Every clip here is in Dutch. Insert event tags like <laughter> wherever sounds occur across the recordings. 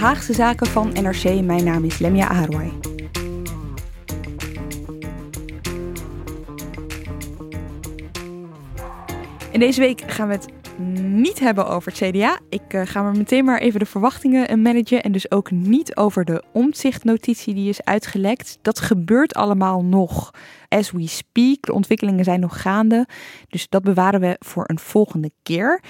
Haagse Zaken van NRC. Mijn naam is Lemia Aharwai. In deze week gaan we het niet hebben over het CDA. Ik uh, ga maar meteen maar even de verwachtingen managen. En dus ook niet over de omzichtnotitie die is uitgelekt. Dat gebeurt allemaal nog as we speak. De ontwikkelingen zijn nog gaande. Dus dat bewaren we voor een volgende keer.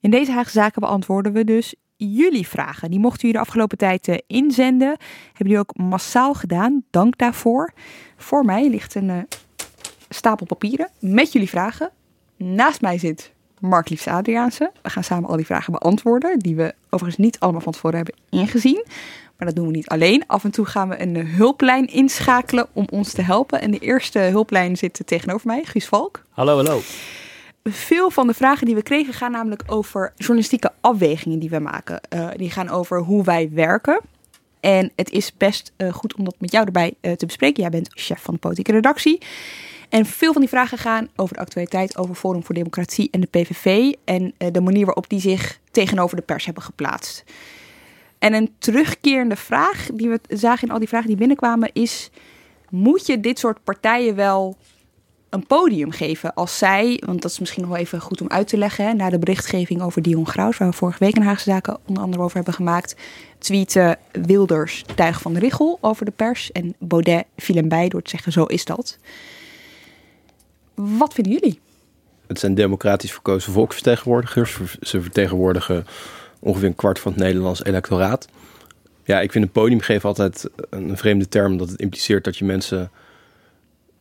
In deze Haagse Zaken beantwoorden we dus jullie vragen. Die mochten jullie de afgelopen tijd uh, inzenden. Hebben jullie ook massaal gedaan. Dank daarvoor. Voor mij ligt een uh, stapel papieren met jullie vragen. Naast mij zit Mark Liefs Adriaanse. We gaan samen al die vragen beantwoorden, die we overigens niet allemaal van tevoren hebben ingezien. Maar dat doen we niet alleen. Af en toe gaan we een hulplijn inschakelen om ons te helpen. En de eerste hulplijn zit tegenover mij, Guus Valk. Hallo, hallo. Veel van de vragen die we kregen gaan namelijk over journalistieke afwegingen die we maken. Uh, die gaan over hoe wij werken. En het is best uh, goed om dat met jou erbij uh, te bespreken. Jij bent chef van de politieke redactie. En veel van die vragen gaan over de actualiteit, over Forum voor Democratie en de PVV. En de manier waarop die zich tegenover de pers hebben geplaatst. En een terugkerende vraag die we zagen in al die vragen die binnenkwamen is... Moet je dit soort partijen wel een podium geven als zij, want dat is misschien nog wel even goed om uit te leggen, hè, na de berichtgeving over Dion Graus, waar we vorige week een Haagse Zaken onder andere over hebben gemaakt, tweeten Wilders tuig van de Richel over de pers en Baudet viel hem bij door te zeggen zo is dat. Wat vinden jullie? Het zijn democratisch verkozen volksvertegenwoordigers. Ze vertegenwoordigen ongeveer een kwart van het Nederlands electoraat. Ja, ik vind een podium geven altijd een vreemde term, omdat het impliceert dat je mensen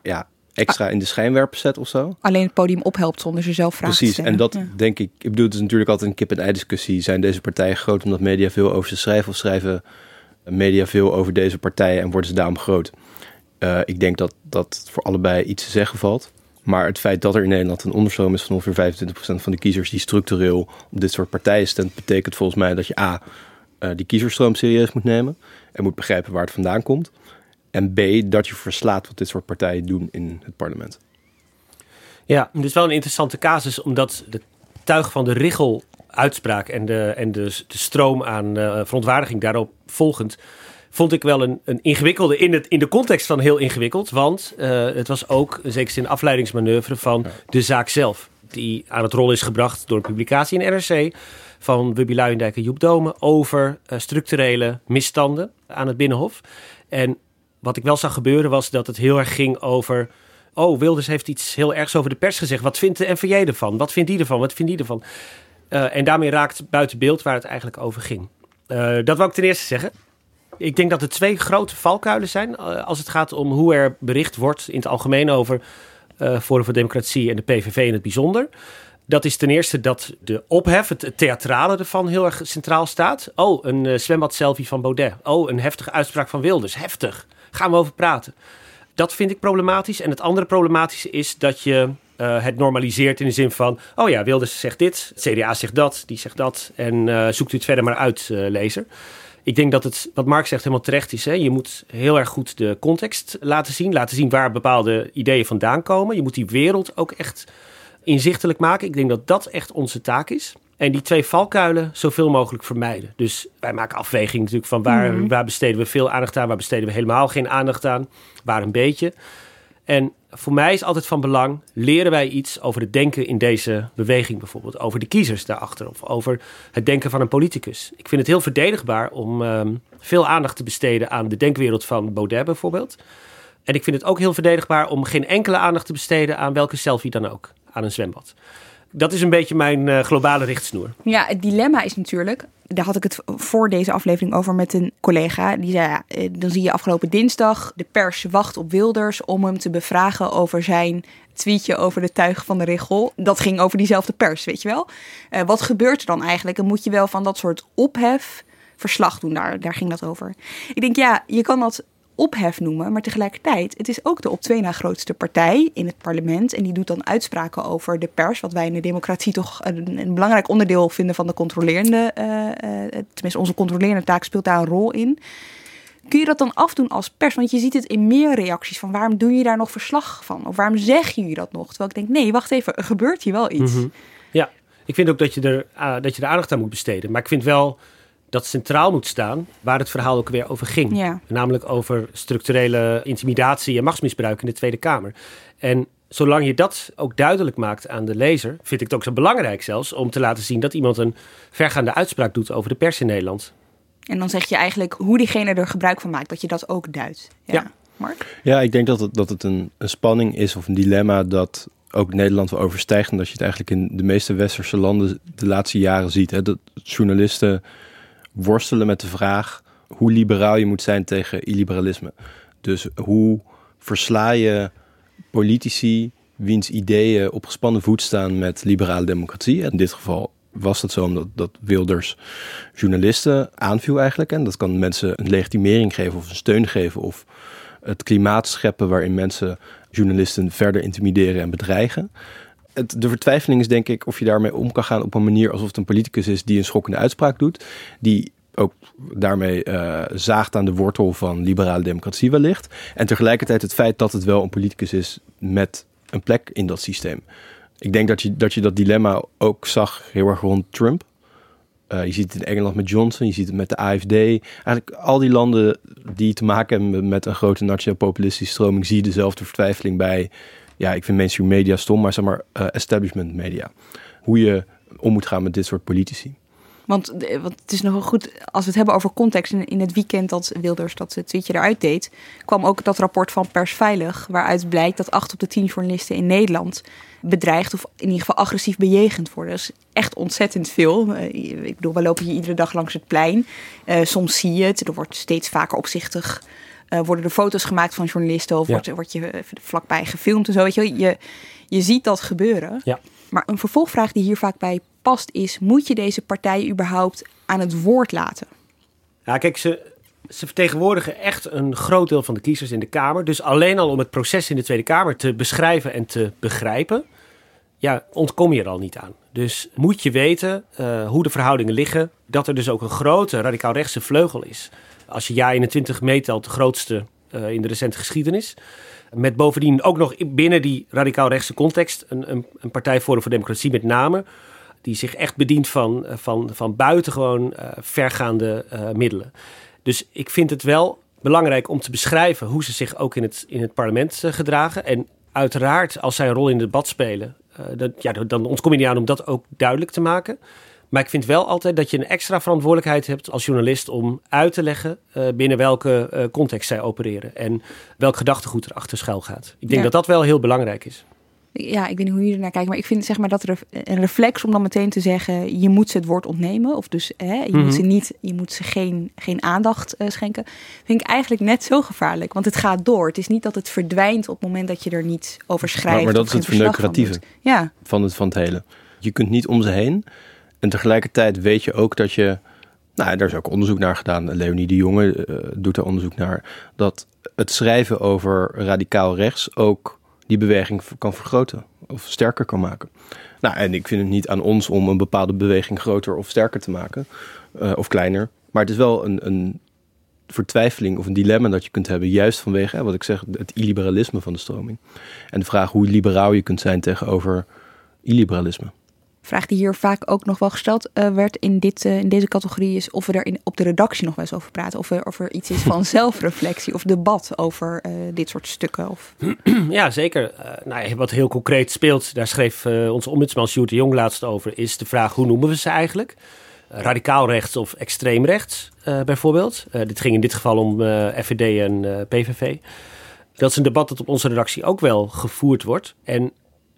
ja, extra in de schijnwerper zet of zo. Alleen het podium ophelpt zonder ze zelf vragen Precies, te en dat denk ik, ik bedoel, het is natuurlijk altijd een kip-en-ei discussie. Zijn deze partijen groot omdat media veel over ze schrijven of schrijven media veel over deze partijen en worden ze daarom groot? Uh, ik denk dat dat voor allebei iets te zeggen valt. Maar het feit dat er in Nederland een onderstroom is van ongeveer 25% van de kiezers die structureel op dit soort partijen stemt, betekent volgens mij dat je A, uh, die kiezerstroom serieus moet nemen en moet begrijpen waar het vandaan komt. En B, dat je verslaat wat dit soort partijen doen in het parlement. Ja, het is wel een interessante casus, omdat de tuig van de Richel uitspraak en de, en de, de stroom aan uh, verontwaardiging daarop volgend, vond ik wel een, een ingewikkelde, in, het, in de context van heel ingewikkeld. Want uh, het was ook een zekere zin afleidingsmanoeuvre van ja. de zaak zelf. Die aan het rol is gebracht door een publicatie in NRC van Wubby Luijendijk en Joep Dome over uh, structurele misstanden aan het Binnenhof. En wat ik wel zag gebeuren was dat het heel erg ging over... Oh, Wilders heeft iets heel ergs over de pers gezegd. Wat vindt de NVJ ervan? Wat vindt die ervan? Wat vindt die ervan? Uh, en daarmee raakt buiten beeld waar het eigenlijk over ging. Uh, dat wou ik ten eerste zeggen. Ik denk dat er twee grote valkuilen zijn... Uh, als het gaat om hoe er bericht wordt in het algemeen over... Forum voor Democratie en de PVV in het bijzonder... Dat is ten eerste dat de ophef, het theatrale ervan heel erg centraal staat. Oh, een uh, zwembad-selfie van Baudet. Oh, een heftige uitspraak van Wilders. Heftig. Gaan we over praten. Dat vind ik problematisch. En het andere problematische is dat je uh, het normaliseert in de zin van... oh ja, Wilders zegt dit, CDA zegt dat, die zegt dat... en uh, zoekt u het verder maar uit, uh, lezer. Ik denk dat het, wat Mark zegt, helemaal terecht is. Hè? Je moet heel erg goed de context laten zien. Laten zien waar bepaalde ideeën vandaan komen. Je moet die wereld ook echt inzichtelijk maken. Ik denk dat dat echt onze taak is. En die twee valkuilen zoveel mogelijk vermijden. Dus wij maken afweging natuurlijk van waar, mm-hmm. waar besteden we veel aandacht aan, waar besteden we helemaal geen aandacht aan, waar een beetje. En voor mij is altijd van belang, leren wij iets over het denken in deze beweging bijvoorbeeld? Over de kiezers daarachter of over het denken van een politicus. Ik vind het heel verdedigbaar om ehm, veel aandacht te besteden aan de denkwereld van Baudet bijvoorbeeld. En ik vind het ook heel verdedigbaar om geen enkele aandacht te besteden aan welke selfie dan ook, aan een zwembad. Dat is een beetje mijn uh, globale richtsnoer. Ja, het dilemma is natuurlijk, daar had ik het voor deze aflevering over met een collega. Die zei, eh, dan zie je afgelopen dinsdag de pers wacht op Wilders om hem te bevragen over zijn tweetje over de tuig van de richel. Dat ging over diezelfde pers, weet je wel. Uh, wat gebeurt er dan eigenlijk? Dan moet je wel van dat soort ophef verslag doen. Daar, daar ging dat over. Ik denk, ja, je kan dat ophef noemen. Maar tegelijkertijd, het is ook de op twee na grootste partij in het parlement. En die doet dan uitspraken over de pers. Wat wij in de democratie toch een, een belangrijk onderdeel vinden van de controlerende. Uh, uh, tenminste, onze controlerende taak speelt daar een rol in. Kun je dat dan afdoen als pers? Want je ziet het in meer reacties van waarom doe je daar nog verslag van? Of waarom zeg je dat nog? Terwijl ik denk, nee, wacht even, er gebeurt hier wel iets. -hmm. Ja, ik vind ook dat je, er, dat je er aandacht aan moet besteden. Maar ik vind wel dat centraal moet staan waar het verhaal ook weer over ging. Ja. Namelijk over structurele intimidatie en machtsmisbruik in de Tweede Kamer. En zolang je dat ook duidelijk maakt aan de lezer, vind ik het ook zo belangrijk zelfs om te laten zien dat iemand een vergaande uitspraak doet over de pers in Nederland. En dan zeg je eigenlijk hoe diegene er gebruik van maakt, dat je dat ook duidt. Ja. ja. Mark? Ja, ik denk dat het, dat het een, een spanning is of een dilemma dat ook Nederland wel overstijgt. En dat je het eigenlijk in de meeste westerse landen de laatste jaren ziet. Hè? Dat journalisten worstelen met de vraag hoe liberaal je moet zijn tegen illiberalisme. Dus hoe versla je politici wiens ideeën op gespannen voet staan met liberale democratie. In dit geval was dat zo omdat dat Wilders journalisten aanviel eigenlijk. En dat kan mensen een legitimering geven of een steun geven of het klimaat scheppen waarin mensen journalisten verder intimideren en bedreigen. Het, de vertwijfeling is denk ik of je daarmee om kan gaan op een manier alsof het een politicus is die een schokkende uitspraak doet. Die ook daarmee uh, zaagt aan de wortel van liberale democratie wellicht. En tegelijkertijd het feit dat het wel een politicus is met een plek in dat systeem. Ik denk dat je dat, je dat dilemma ook zag heel erg rond Trump. Uh, je ziet het in Engeland met Johnson, je ziet het met de AFD. Eigenlijk al die landen die te maken hebben met een grote nationaal-populistische stroming, zie je dezelfde vertwijfeling bij. Ja, ik vind mainstream media stom, maar zeg maar uh, establishment media. Hoe je om moet gaan met dit soort politici. Want, want het is nog goed, als we het hebben over context. In, in het weekend dat Wilders dat tweetje eruit deed, kwam ook dat rapport van Persveilig. Waaruit blijkt dat acht op de tien journalisten in Nederland bedreigd of in ieder geval agressief bejegend worden. Dat is echt ontzettend veel. Ik bedoel, we lopen hier iedere dag langs het plein. Soms zie je het, er wordt steeds vaker opzichtig. Uh, worden er foto's gemaakt van journalisten of ja. wordt, wordt je vlakbij gefilmd en zo. Weet je, je, je ziet dat gebeuren. Ja. Maar een vervolgvraag die hier vaak bij past is, moet je deze partij überhaupt aan het woord laten? Ja, kijk, ze, ze vertegenwoordigen echt een groot deel van de kiezers in de Kamer. Dus alleen al om het proces in de Tweede Kamer te beschrijven en te begrijpen, ja, ontkom je er al niet aan. Dus moet je weten uh, hoe de verhoudingen liggen, dat er dus ook een grote radicaal-rechtse vleugel is. Als je ja 21 meetelt, de grootste uh, in de recente geschiedenis. Met bovendien ook nog binnen die radicaal-rechtse context een, een, een partij Forum voor Democratie met name die zich echt bedient van, van, van buitengewoon uh, vergaande middelen. Dus ik vind het wel belangrijk om te beschrijven hoe ze zich ook in het, in het parlement gedragen. En uiteraard, als zij een rol in het debat spelen, dat, ja, dan ontkom je niet aan om dat ook duidelijk te maken. Maar ik vind wel altijd dat je een extra verantwoordelijkheid hebt als journalist om uit te leggen binnen welke context zij opereren en welk gedachtegoed er achter schuil gaat. Ik denk ja. dat dat wel heel belangrijk is ja, ik weet niet hoe je ernaar kijkt, maar ik vind zeg maar dat er een reflex om dan meteen te zeggen, je moet ze het woord ontnemen, of dus hè, je mm -hmm. moet ze niet, je moet ze geen, geen aandacht uh, schenken, vind ik eigenlijk net zo gevaarlijk, want het gaat door. Het is niet dat het verdwijnt op het moment dat je er niet over schrijft. Maar, maar dat is het verneukeratieve ja. van, het, van het hele. Je kunt niet om ze heen, en tegelijkertijd weet je ook dat je, nou, daar is ook onderzoek naar gedaan. Leonie de Jonge uh, doet er onderzoek naar, dat het schrijven over radicaal rechts ook die beweging kan vergroten of sterker kan maken. Nou, en ik vind het niet aan ons om een bepaalde beweging groter of sterker te maken uh, of kleiner. Maar het is wel een, een vertwijfeling of een dilemma dat je kunt hebben, juist vanwege wat ik zeg, het illiberalisme van de stroming. En de vraag hoe liberaal je kunt zijn tegenover illiberalisme. Vraag die hier vaak ook nog wel gesteld uh, werd in, dit, uh, in deze categorie is of we er in, op de redactie nog wel eens over praten. Of er, of er iets is van <laughs> zelfreflectie of debat over uh, dit soort stukken. Of... <clears throat> Ja, zeker. nou, wat heel concreet speelt, daar schreef onze ombudsman Sjoerd de Jong laatst over, is de vraag hoe noemen we ze eigenlijk? radicaal rechts of extreem rechts bijvoorbeeld. dit ging in dit geval om FVD en PVV. Dat is een debat dat op onze redactie ook wel gevoerd wordt. En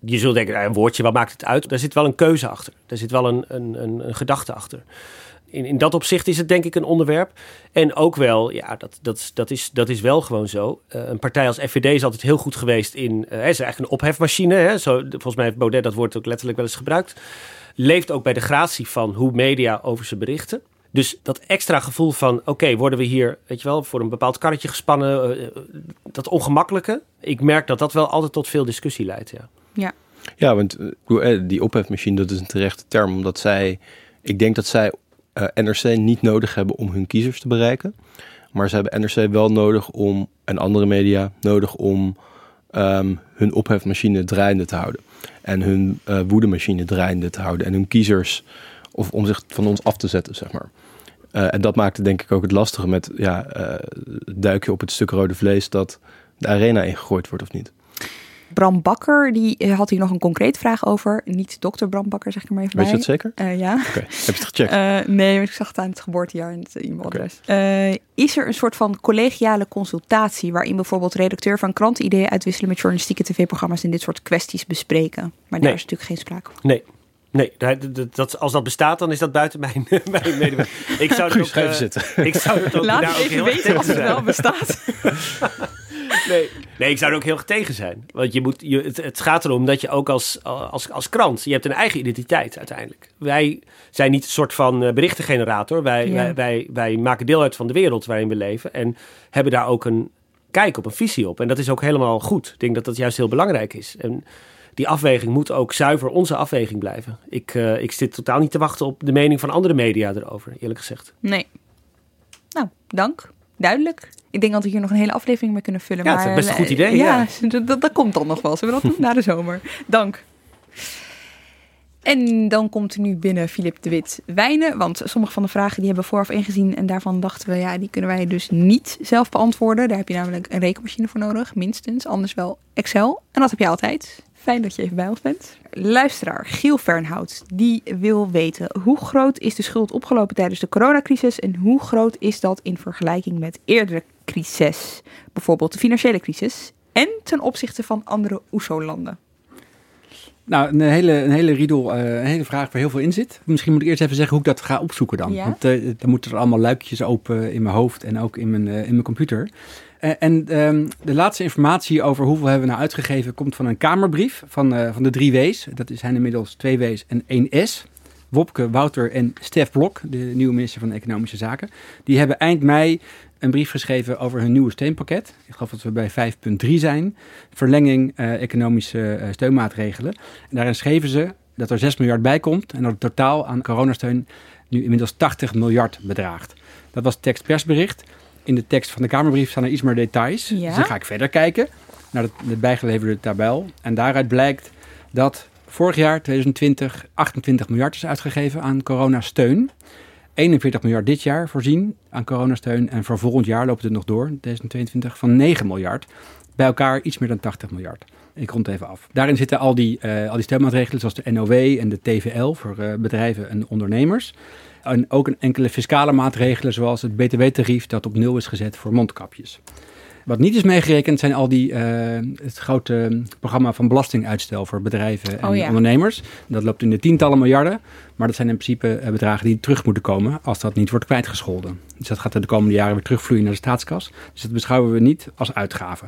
je zult denken, nou, een woordje, wat maakt het uit? Daar zit wel een keuze achter. Daar zit wel een, een, een, gedachte achter. In, in dat opzicht is het denk ik een onderwerp. En ook wel, ja, dat, dat, dat, is, dat is wel gewoon zo. Uh, een partij als FVD is altijd heel goed geweest in... Uh, is eigenlijk een ophefmachine. Hè? Zo, volgens mij heeft Baudet dat woord ook letterlijk wel eens gebruikt. Leeft ook bij de gratie van hoe media over ze berichten. Dus dat extra gevoel van, oké, worden we hier, weet je wel, voor een bepaald karretje gespannen, uh, dat ongemakkelijke. Ik merk dat dat wel altijd tot veel discussie leidt, ja. Ja, ja want uh, die ophefmachine, dat is een terechte term, omdat zij, ik denk dat zij NRC niet nodig hebben om hun kiezers te bereiken. Maar ze hebben NRC wel nodig om, en andere media, nodig om um, hun ophefmachine draaiende te houden. En hun woedemachine draaiende te houden. En hun kiezers, of om zich van ons af te zetten, zeg maar. Uh, en dat maakte denk ik ook het lastige met ja, uh, duik je op het stuk rode vlees dat de arena ingegooid wordt of niet. Bram Bakker, die eh, had hier nog een concreet vraag over. Niet dokter Bram Bakker, zeg ik er maar even Weet bij. je dat zeker? Uh, ja. Okay. Heb je het gecheckt? Uh, <laughs> nee, ik zag het aan het geboortejaar en het e-mailadres. Okay. is er een soort van collegiale consultatie... waarin bijvoorbeeld redacteur van kranten ideeën uitwisselen... met journalistieke tv-programma's en dit soort kwesties bespreken? Maar daar nee. is natuurlijk geen sprake van. Nee, Nee, dat, dat, als dat bestaat, dan is dat buiten mijn, <laughs> mijn medewerking. Ik zou <laughs> het ook, uh, zitten. Ik zou het ook Laat even weten als het wel bestaat. Nee. nee, ik zou er ook heel tegen zijn. Want je moet, je, het, het, gaat erom dat je ook als, als, als krant, je hebt een eigen identiteit uiteindelijk. Wij zijn niet een soort van berichtengenerator. Wij, ja. wij, wij, wij maken deel uit van de wereld waarin we leven. En hebben daar ook een kijk op, een visie op. En dat is ook helemaal goed. Ik denk dat dat juist heel belangrijk is. En die afweging moet ook zuiver onze afweging blijven. Ik, uh, ik zit totaal niet te wachten op de mening van andere media erover, eerlijk gezegd. Nee. Nou, dank. Duidelijk. Ik denk dat we hier nog een hele aflevering mee kunnen vullen. Ja, maar, dat is best een goed idee. Ja, ja. <laughs> Dat, dat, komt dan nog wel. Zullen we dat doen na de zomer? Dank. En dan komt er nu binnen Filip de Wit Wijnen. Want sommige van de vragen die hebben we vooraf ingezien. En daarvan dachten we, ja, die kunnen wij dus niet zelf beantwoorden. Daar heb je namelijk een rekenmachine voor nodig, minstens. Anders wel Excel. En dat heb je altijd. Fijn dat je even bij ons bent. Luisteraar Giel Fernhout, die wil weten hoe groot is de schuld opgelopen tijdens de coronacrisis en hoe groot is dat in vergelijking met eerdere crises, bijvoorbeeld de financiële crisis en ten opzichte van andere OESO-landen? Nou, een hele, een hele riedel, uh, een hele vraag waar heel veel in zit. Misschien moet ik eerst even zeggen hoe ik dat ga opzoeken dan. Ja? Want uh, dan moeten er allemaal luikjes open in mijn hoofd en ook in mijn, uh, in mijn computer. En um, de laatste informatie over hoeveel hebben we nou uitgegeven komt van een Kamerbrief van, van de drie W's. Dat zijn inmiddels twee W's en één S. Wopke, Wouter en Stef Blok, de nieuwe minister van Economische Zaken. Die hebben eind mei een brief geschreven over hun nieuwe steunpakket. Ik geloof dat we bij 5.3 zijn. Verlenging uh, economische steunmaatregelen. En daarin schreven ze dat er 6 miljard bij komt en dat het totaal aan coronasteun nu inmiddels 80 miljard bedraagt. Dat was tekstpersbericht in de tekst van de Kamerbrief staan er iets meer details. Ja? Dus dan ga ik verder kijken naar de, de bijgeleverde tabel. En daaruit blijkt dat vorig jaar, 2020, 28 miljard is uitgegeven aan coronasteun. 41 miljard dit jaar voorzien aan coronasteun. En voor volgend jaar loopt het nog door, 2022, van 9 miljard. Bij elkaar iets meer dan 80 miljard. Ik rond even af. Daarin zitten al die, uh, al die steunmaatregelen zoals de NOW en de TVL voor uh, bedrijven en ondernemers. En ook een enkele fiscale maatregelen zoals het btw-tarief dat op nul is gezet voor mondkapjes. Wat niet is meegerekend zijn al die, uh, het grote programma van belastinguitstel voor bedrijven en oh ja. ondernemers. Dat loopt in de tientallen miljarden, maar dat zijn in principe uh, bedragen die terug moeten komen als dat niet wordt kwijtgescholden. Dus dat gaat er de komende jaren weer terugvloeien naar de staatskas. Dus dat beschouwen we niet als uitgave.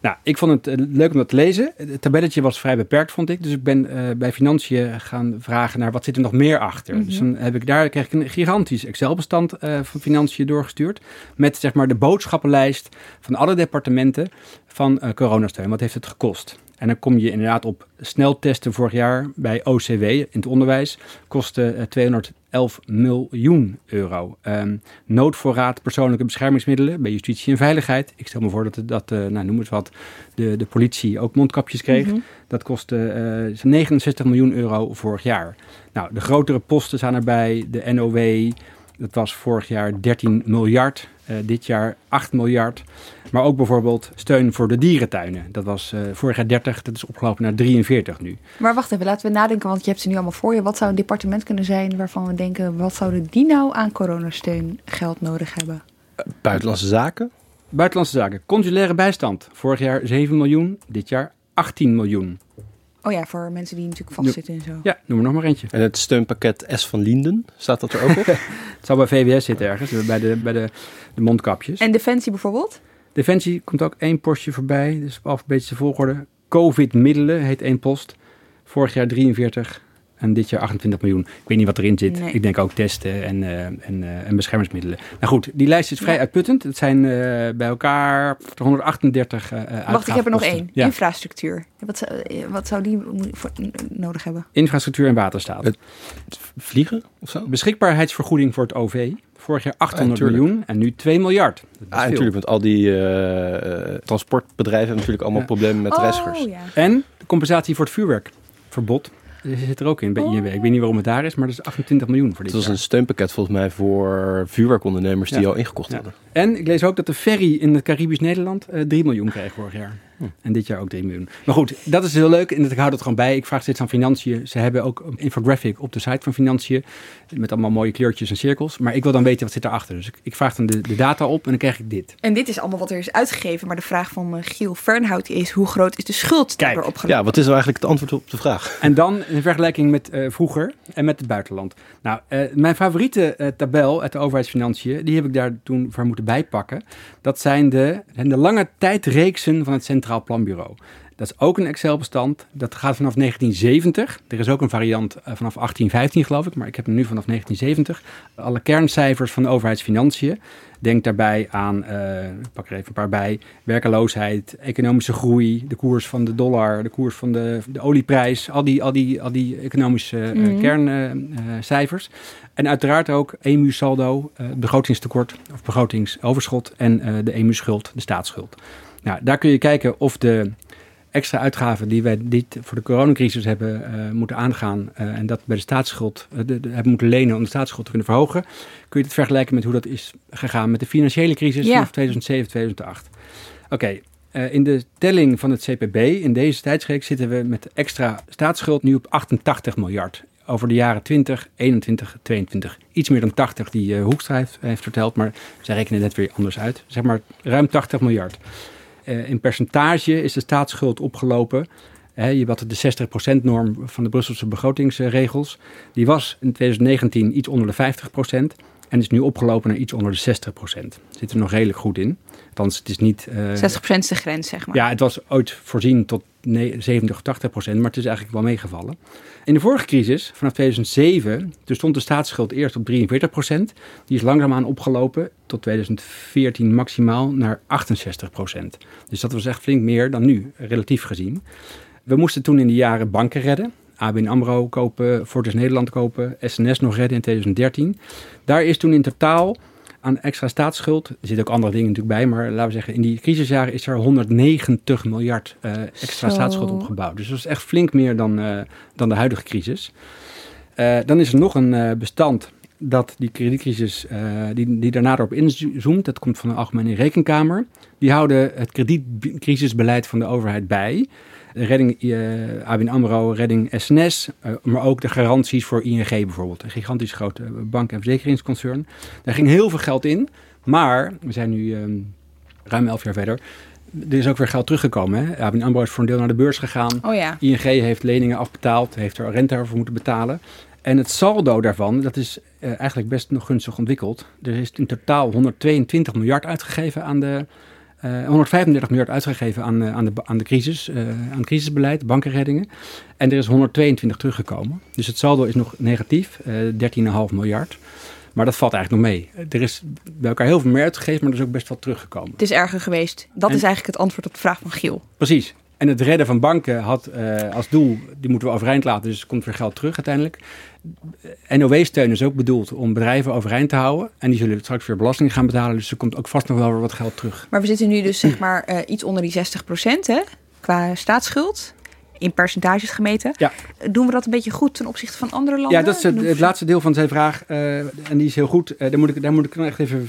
Nou, ik vond het uh, leuk om dat te lezen. Het tabelletje was vrij beperkt, vond ik. Dus ik ben uh, bij Financiën gaan vragen naar wat zit er nog meer achter. Mhm. Mm -hmm. Dus dan heb ik daar kreeg ik een gigantisch Excel-bestand uh, van Financiën doorgestuurd. Met zeg maar de boodschappenlijst van alle departementen van uh, coronasteun. Wat heeft het gekost? En dan kom je inderdaad op sneltesten vorig jaar bij OCW in het onderwijs. Kostte 211 miljoen euro. Um, noodvoorraad persoonlijke beschermingsmiddelen bij justitie en veiligheid. Ik stel me voor dat, dat uh, nou, noem het wat, de, de politie ook mondkapjes kreeg. Mm Dat kostte uh, 69 miljoen euro vorig jaar. Nou, de grotere posten staan erbij. De NOW, dat was vorig jaar 13 miljard. Uh, dit jaar 8 miljard. Maar ook bijvoorbeeld steun voor de dierentuinen. Dat was uh, vorig jaar 30, dat is opgelopen naar 43 nu. Maar wacht even, laten we nadenken, want je hebt ze nu allemaal voor je. Wat zou een departement kunnen zijn waarvan we denken... wat zouden die nou aan coronasteun geld nodig hebben? Buitenlandse zaken? Buitenlandse zaken. Consulaire bijstand. Vorig jaar 7 miljoen, dit jaar 18 miljoen. Oh ja, voor mensen die natuurlijk vastzitten en zo. Ja, noem er nog maar eentje. En het steunpakket S van Linden, staat dat er ook op? <laughs> het zou bij VWS zitten ergens, bij de, bij de, de mondkapjes. En Defensie bijvoorbeeld? Defensie komt ook één postje voorbij, dus op alfabetische volgorde. Covid-middelen heet één post. Vorig jaar 43 en dit jaar 28 miljoen. Ik weet niet wat erin zit. Ik denk ook testen en, uh, en, uh, en beschermingsmiddelen. Nou goed, die lijst is vrij ja. uitputtend. Het zijn uh, bij elkaar 138 uh, Wacht, ik heb er nog één. Ja. Infrastructuur. Wat zou, wat zou die voor, nodig hebben? Infrastructuur en waterstaat. Het vliegen of zo? Beschikbaarheidsvergoeding voor het OV. Vorig jaar 800 ah, miljoen en nu 2 miljard. Ah, natuurlijk, want al die transportbedrijven hebben natuurlijk allemaal problemen met oh, reizigers. En de compensatie voor het vuurwerkverbod zit er ook in bij oh. INW. Ik weet niet waarom het daar is, maar dat is 28 miljoen voor dit Het was een steunpakket volgens mij voor vuurwerkondernemers die al ingekocht ja. hadden. En ik lees ook dat de ferry in het Caribisch Nederland uh, 3 miljoen kreeg vorig jaar. Hm. En dit jaar ook 3 miljoen. Maar goed, dat is heel leuk en ik hou het gewoon bij. Ik vraag steeds aan Financiën. Ze hebben ook een infographic op de site van Financiën. Met allemaal mooie kleurtjes en cirkels. Maar ik wil dan weten wat zit erachter. Dus ik, ik vraag dan de, de, data op en dan krijg ik dit. En dit is allemaal wat er is uitgegeven. Maar de vraag van uh, Giel Fernhout is: hoe groot is de schuld die er opgelopen? Ja, wat is nou eigenlijk het antwoord op de vraag? En dan in vergelijking met uh, vroeger en met het buitenland. Nou, uh, mijn favoriete tabel uit de overheidsfinanciën, die heb ik daar toen voor moeten bijpakken. Dat zijn de, de lange tijdreeksen van het Centraal Planbureau. Dat is ook een Excel-bestand. Dat gaat vanaf 1970. Er is ook een variant vanaf 1815, geloof ik, maar ik heb hem nu vanaf 1970. Alle kerncijfers van de overheidsfinanciën. Denk daarbij aan, uh, ik pak er even een paar bij, werkeloosheid, economische groei, de koers van de dollar, de koers van de, de olieprijs, al die, al die, al die economische uh, mm. kerncijfers. en uiteraard ook EMU-saldo, begrotingstekort of begrotingsoverschot en de EMU-schuld, de staatsschuld. Nou, daar kun je kijken of de extra uitgaven die wij dit voor de coronacrisis hebben uh, moeten aangaan uh, en dat bij de staatsschuld uh, de, de, hebben moeten lenen om de staatsschuld te kunnen verhogen, kun je het vergelijken met hoe dat is gegaan met de financiële crisis ja. vanaf 2007, 2008. Oké, okay, in de telling van het CPB in deze tijdsreeks zitten we met extra staatsschuld nu op 88 miljard over de jaren 20, 21, 22. Iets meer dan 80 die Hoekstra heeft, heeft, verteld, maar zij rekenen net weer anders uit. Zeg maar ruim 80 miljard. Uh, in percentage is de staatsschuld opgelopen. Je had de 60%-norm van de Brusselse begrotingsregels. Die was in 2019 iets onder de 50% en is nu opgelopen naar iets onder de 60%. Zit er nog redelijk goed in. Althans, het is niet... Uh, 60% is de grens, zeg maar. Ja, het was ooit voorzien tot 70 of 80 procent, maar het is eigenlijk wel meegevallen. In de vorige crisis, vanaf 2007, toen stond de staatsschuld eerst op 43 procent. Die is langzaamaan opgelopen tot 2014 maximaal naar 68 procent. Dus dat was echt flink meer dan nu, relatief gezien. We moesten toen in die jaren banken redden. ABN AMRO kopen, Fortis Nederland kopen, SNS nog redden in 2013. Daar is toen in totaal aan extra staatsschuld. Er zitten ook andere dingen natuurlijk bij, maar laten we zeggen, in die crisisjaren is er 190 miljard uh, extra Zo. staatsschuld opgebouwd. Dus dat is echt flink meer dan, uh, dan de huidige crisis. Uh, dan is er nog een bestand dat die kredietcrisis, die, die daarna erop inzoomt. Dat komt van de Algemene Rekenkamer. Die houden het kredietcrisisbeleid van de overheid bij redding uh, ABN AMRO, redding SNS, uh, maar ook de garanties voor ING bijvoorbeeld. Een gigantisch grote bank- en verzekeringsconcern. Daar ging heel veel geld in, maar we zijn nu um, ruim elf jaar verder. Er is ook weer geld teruggekomen. Hè? ABN AMRO is voor een deel naar de beurs gegaan. Oh ja. ING heeft leningen afbetaald, heeft er rente over moeten betalen. En het saldo daarvan, dat is uh, eigenlijk best nog gunstig ontwikkeld. Er is in totaal 122 miljard uitgegeven aan de uh, 135 miljard uitgegeven aan, uh, aan, de, aan, de crisis, uh, aan het crisisbeleid, bankenreddingen. En er is 122 teruggekomen. Dus het saldo is nog negatief, 13,5 miljard. Maar dat valt eigenlijk nog mee. Er is bij elkaar heel veel meer uitgegeven, maar er is ook best wel teruggekomen. Het is erger geweest. Dat En- is eigenlijk het antwoord op de vraag van Giel. Precies. En het redden van banken had eh, als doel, die moeten we overeind laten, dus er komt weer geld terug uiteindelijk. NOW-steun is ook bedoeld om bedrijven overeind te houden. En die zullen straks weer belasting gaan betalen, dus er komt ook vast nog wel weer wat geld terug. Maar we zitten nu dus zeg maar eh, iets onder die 60% hè, qua staatsschuld. In percentages gemeten. Ja. Doen we dat een beetje goed ten opzichte van andere landen? Ja, dat is het, laatste deel van zijn vraag. eh, en die is heel goed. Eh, daar, moet ik, daar moet ik dan echt even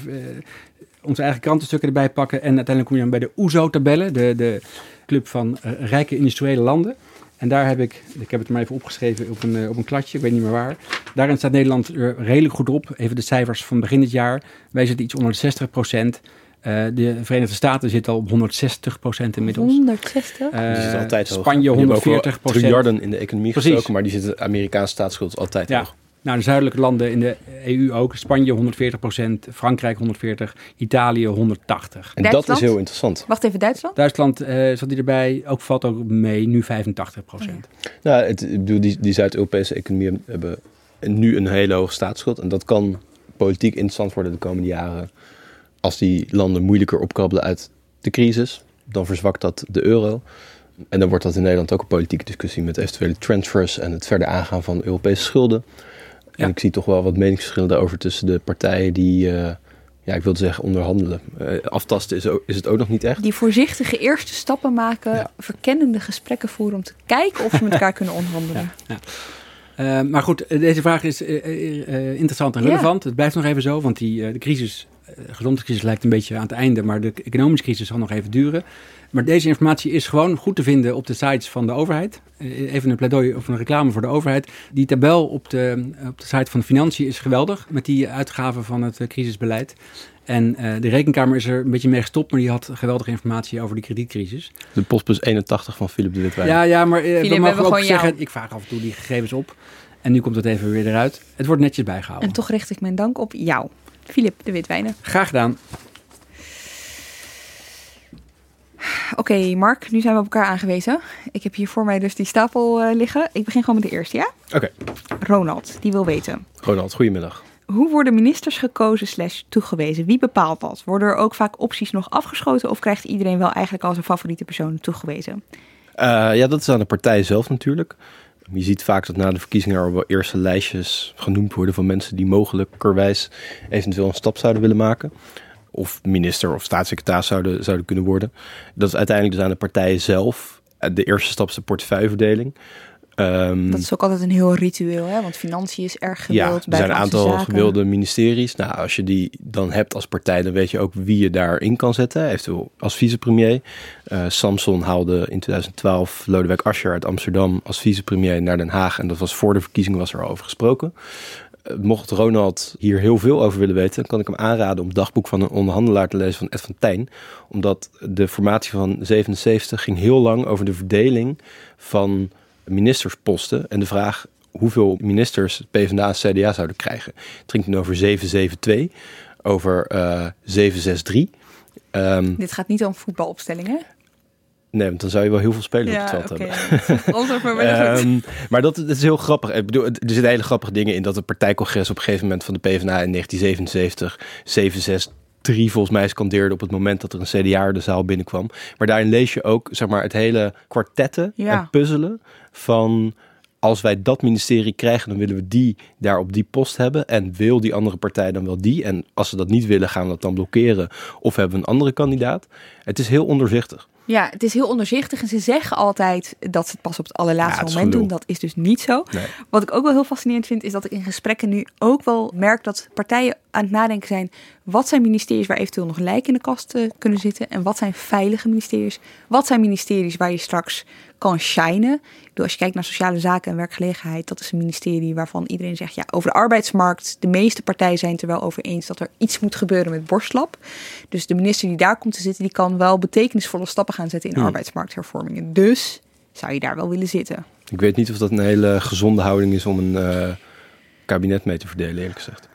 onze eigen krantenstukken erbij pakken. En uiteindelijk kom je dan bij de OESO-tabellen. De, de club van rijke industriële landen. En daar heb ik, ik heb het maar even opgeschreven op een, eh, op een kladje, ik weet niet meer waar. Daarin staat Nederland er redelijk goed op. Even de cijfers van begin dit jaar. Wij zitten iets onder de 60 procent. de Verenigde Staten zitten al op 160 procent inmiddels. 160? Eh, die zit altijd hoog. Spanje Die hebben ook wel 140 procent. triljarden in de economie Precies. gestoken, maar die zitten Amerikaanse staatsschuld altijd Ja. hoog. Nou, de zuidelijke landen in de EU ook. Spanje 140 procent, Frankrijk 140, Italië 180. En dat is heel interessant. Wacht even, Duitsland? Duitsland eh zat die erbij, ook valt ook mee, nu 85 procent. Nou, het, ik bedoel, die, die Zuid-Europese economieën hebben nu een hele hoge staatsschuld. En dat kan politiek interessant worden de komende jaren. Als die landen moeilijker opkrabbelen uit de crisis, dan verzwakt dat de euro. En dan wordt dat in Nederland ook een politieke discussie met eventuele transfers en het verder aangaan van Europese schulden. En Ja. ik zie toch wel wat meningsverschillen daarover tussen de partijen die, eh, ja, ik wilde zeggen onderhandelen. Eh, aftasten is, ook- is het ook nog niet echt. Die voorzichtige eerste stappen maken, Ja. verkennende gesprekken voeren om te kijken of we met elkaar kunnen onderhandelen. Eh, maar goed, deze vraag is interessant en Ja. relevant. Het blijft nog even zo, want die, eh, de crisis, de gezondheidscrisis lijkt een beetje aan het einde, maar de economische crisis zal nog even duren. Maar deze informatie is gewoon goed te vinden op de sites van de overheid. Eh, Even een pleidooi of een reclame voor de overheid. Die tabel op de, op de site van Financiën is geweldig met die uitgaven van het eh, crisisbeleid. En eh, de rekenkamer is er een beetje mee gestopt, maar die had geweldige informatie over die kredietcrisis. De postbus 81 van Philip de Witwijn. Ja, ja, maar eh, we mogen ook jou. zeggen, ik vraag af en toe die gegevens op. En nu komt het even weer eruit. Het wordt netjes bijgehouden. En toch richt ik mijn dank op jou, Filip de Witwijnen. Graag gedaan. Oké, Mark, nu zijn we op elkaar aangewezen. Ik heb hier voor mij dus die stapel eh, liggen. Ik begin gewoon met de eerste, ja? Oké, Ronald, die wil weten. Ronald, goedemiddag. Hoe worden ministers gekozen slash toegewezen? Wie bepaalt dat? Worden er ook vaak opties nog afgeschoten of krijgt iedereen wel eigenlijk als een favoriete persoon toegewezen? Eh, ja, dat is aan de partij zelf natuurlijk. Je ziet vaak dat na de verkiezingen er wel eerste lijstjes genoemd worden van mensen die mogelijkerwijs eventueel een stap zouden willen maken. Of minister of staatssecretaris zouden, zouden kunnen worden. Dat is uiteindelijk dus aan de partij zelf. Eh, De eerste stap is de portefeuilleverdeling. Ehm, Dat is ook altijd een heel ritueel, hè? want financiën is erg gewild. ja, er zijn een aantal zaken. gewilde ministeries. Nou, als je die dan hebt als partij, dan weet je ook wie je daarin kan zetten. Eventueel als vicepremier. Eh Samson haalde in 2012 Lodewijk Asscher uit Amsterdam als vicepremier naar Den Haag. En dat was voor de verkiezingen was er al over gesproken. Mocht Ronald hier heel veel over willen weten, dan kan ik hem aanraden om het dagboek van een onderhandelaar te lezen van Ed van Tijn. Omdat de formatie van 77 ging heel lang over de verdeling van ministersposten en de vraag hoeveel ministers PvdA en CDA zouden krijgen. Het ging toen over 772, over eh 763. Ehm, Dit gaat niet om voetbalopstellingen. Nee, want dan zou je wel heel veel spelers op het veld hebben. Anders <laughs> maar dat, dat is heel grappig. Ik bedoel, er zitten hele grappige dingen in dat het partijcongres op een gegeven moment van de PvdA in 1977 763 volgens mij scandeerde op het moment dat er een CDA de zaal binnenkwam. Maar daarin lees je ook zeg maar, het hele kwartetten Ja. en puzzelen van als wij dat ministerie krijgen, dan willen we die daar op die post hebben. En wil die andere partij dan wel die? En als ze dat niet willen, gaan we dat dan blokkeren? Of hebben we een andere kandidaat? Het is heel onderzichtig. Ja, het is heel onderzichtig en ze zeggen altijd dat ze het pas op het allerlaatste Ja, moment doen. Dat is dus niet zo. Nee. Wat ik ook wel heel fascinerend vind, is dat ik in gesprekken nu ook wel merk dat partijen aan het nadenken zijn. Wat zijn ministeries waar eventueel nog lijken in de kast eh, kunnen zitten? En wat zijn veilige ministeries? Wat zijn ministeries waar je straks kan shinen? Ik bedoel, als je kijkt naar sociale zaken en werkgelegenheid, dat is een ministerie waarvan iedereen zegt, ja, over de arbeidsmarkt, de meeste partijen zijn het er wel over eens dat er iets moet gebeuren met borstlap. Dus de minister die daar komt te zitten, die kan wel betekenisvolle stappen gaan zetten in arbeidsmarkthervormingen. Dus zou je daar wel willen zitten. Ik weet niet of dat een hele gezonde houding is om een eh, kabinet mee te verdelen, eerlijk gezegd.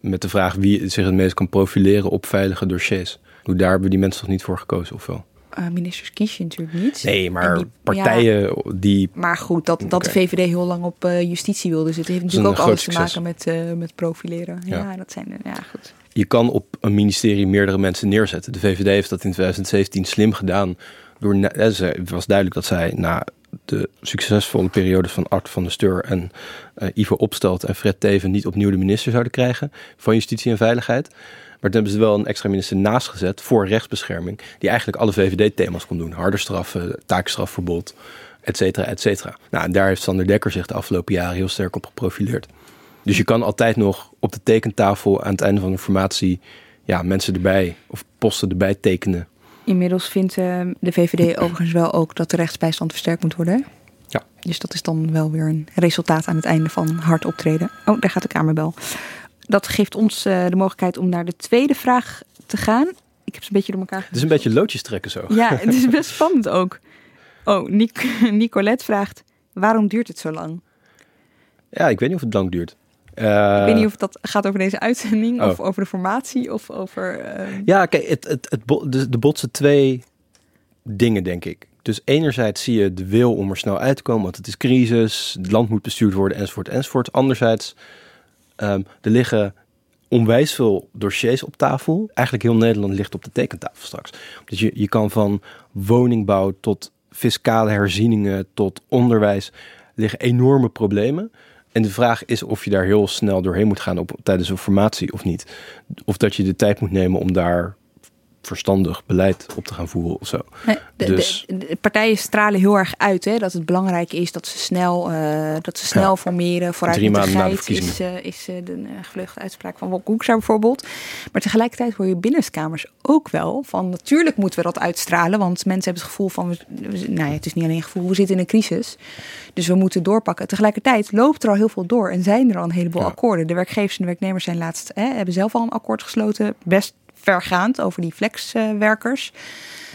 Met de vraag wie zich het meest kan profileren op veilige dossiers. Hoe daar hebben die mensen toch niet voor gekozen, of wel? Eh, ministers kies je natuurlijk niet. Nee, maar die- partijen die... Maar goed, dat, dat de VVD heel lang op eh, justitie wilde zitten, heeft natuurlijk ook alles te maken met, eh, met profileren. Ja, Ja. dat zijn, ja, goed. Je kan op een ministerie meerdere mensen neerzetten. De VVD heeft dat in 2017 slim gedaan. Door, het was duidelijk dat zij na de succesvolle periodes van Art van der Steur en Ivo Opstelt en Fred Teven niet opnieuw de minister zouden krijgen van Justitie en Veiligheid. Maar toen hebben ze wel een extra minister naast gezet voor rechtsbescherming, die eigenlijk alle VVD-thema's kon doen. Harder straffen, taakstrafverbod, et cetera, et cetera. Nou, en daar heeft Sander Dekker zich de afgelopen jaren heel sterk op geprofileerd. Dus je kan altijd nog op de tekentafel aan het einde van de formatie ja, mensen erbij of posten erbij tekenen. Inmiddels vindt eh, de VVD <clears throat> overigens wel ook dat de rechtsbijstand versterkt moet worden. Ja. Dus dat is dan wel weer een resultaat aan het einde van hard optreden. Oh, daar gaat de kamerbel. Dat geeft ons eh, de mogelijkheid om naar de tweede vraag te gaan. Ik heb ze een beetje door elkaar Het is een beetje loodjes trekken zo. Ja, het is best <laughs> spannend ook. Oh, Nic- <laughs> Nicolette vraagt: waarom duurt het zo lang? Ja, ik weet niet of het lang duurt. Eh, ik weet niet of dat gaat over deze uitzending, oh. of over de formatie, of over. eh, Ja, kijk, het, het, het, bo- de, de botsen twee dingen, denk ik. Dus enerzijds zie je de wil om er snel uit te komen, want het is crisis, het land moet bestuurd worden, enzovoort, enzovoort. Anderzijds, ehm, er liggen onwijs veel dossiers op tafel. Eigenlijk heel Nederland ligt op de tekentafel straks. Dus je, je kan van woningbouw tot fiscale herzieningen tot onderwijs liggen enorme problemen. En de vraag is of je daar heel snel doorheen moet gaan op, tijdens een formatie of niet. Of dat je de tijd moet nemen om daar verstandig beleid op te gaan voeren of zo. Nee, de, Dus- de, de partijen stralen heel erg uit hè, dat het belangrijk is dat ze snel, eh, dat ze snel Ja. formeren. Vooruit Drie maanden na de is, verkiezingen. eh, is eh, de gevleugelde uitspraak van Wok Hoekstra bijvoorbeeld. Maar tegelijkertijd hoor je binnenkamers ook wel van natuurlijk moeten we dat uitstralen. Want mensen hebben het gevoel van, we- nou ja, het is niet alleen een gevoel, we zitten in een crisis. Dus we moeten doorpakken. Tegelijkertijd loopt er al heel veel door en zijn er al een heleboel Ja. akkoorden. De werkgevers en de werknemers zijn laatst, hè, hebben zelf al een akkoord gesloten, best vergaand over die flexwerkers.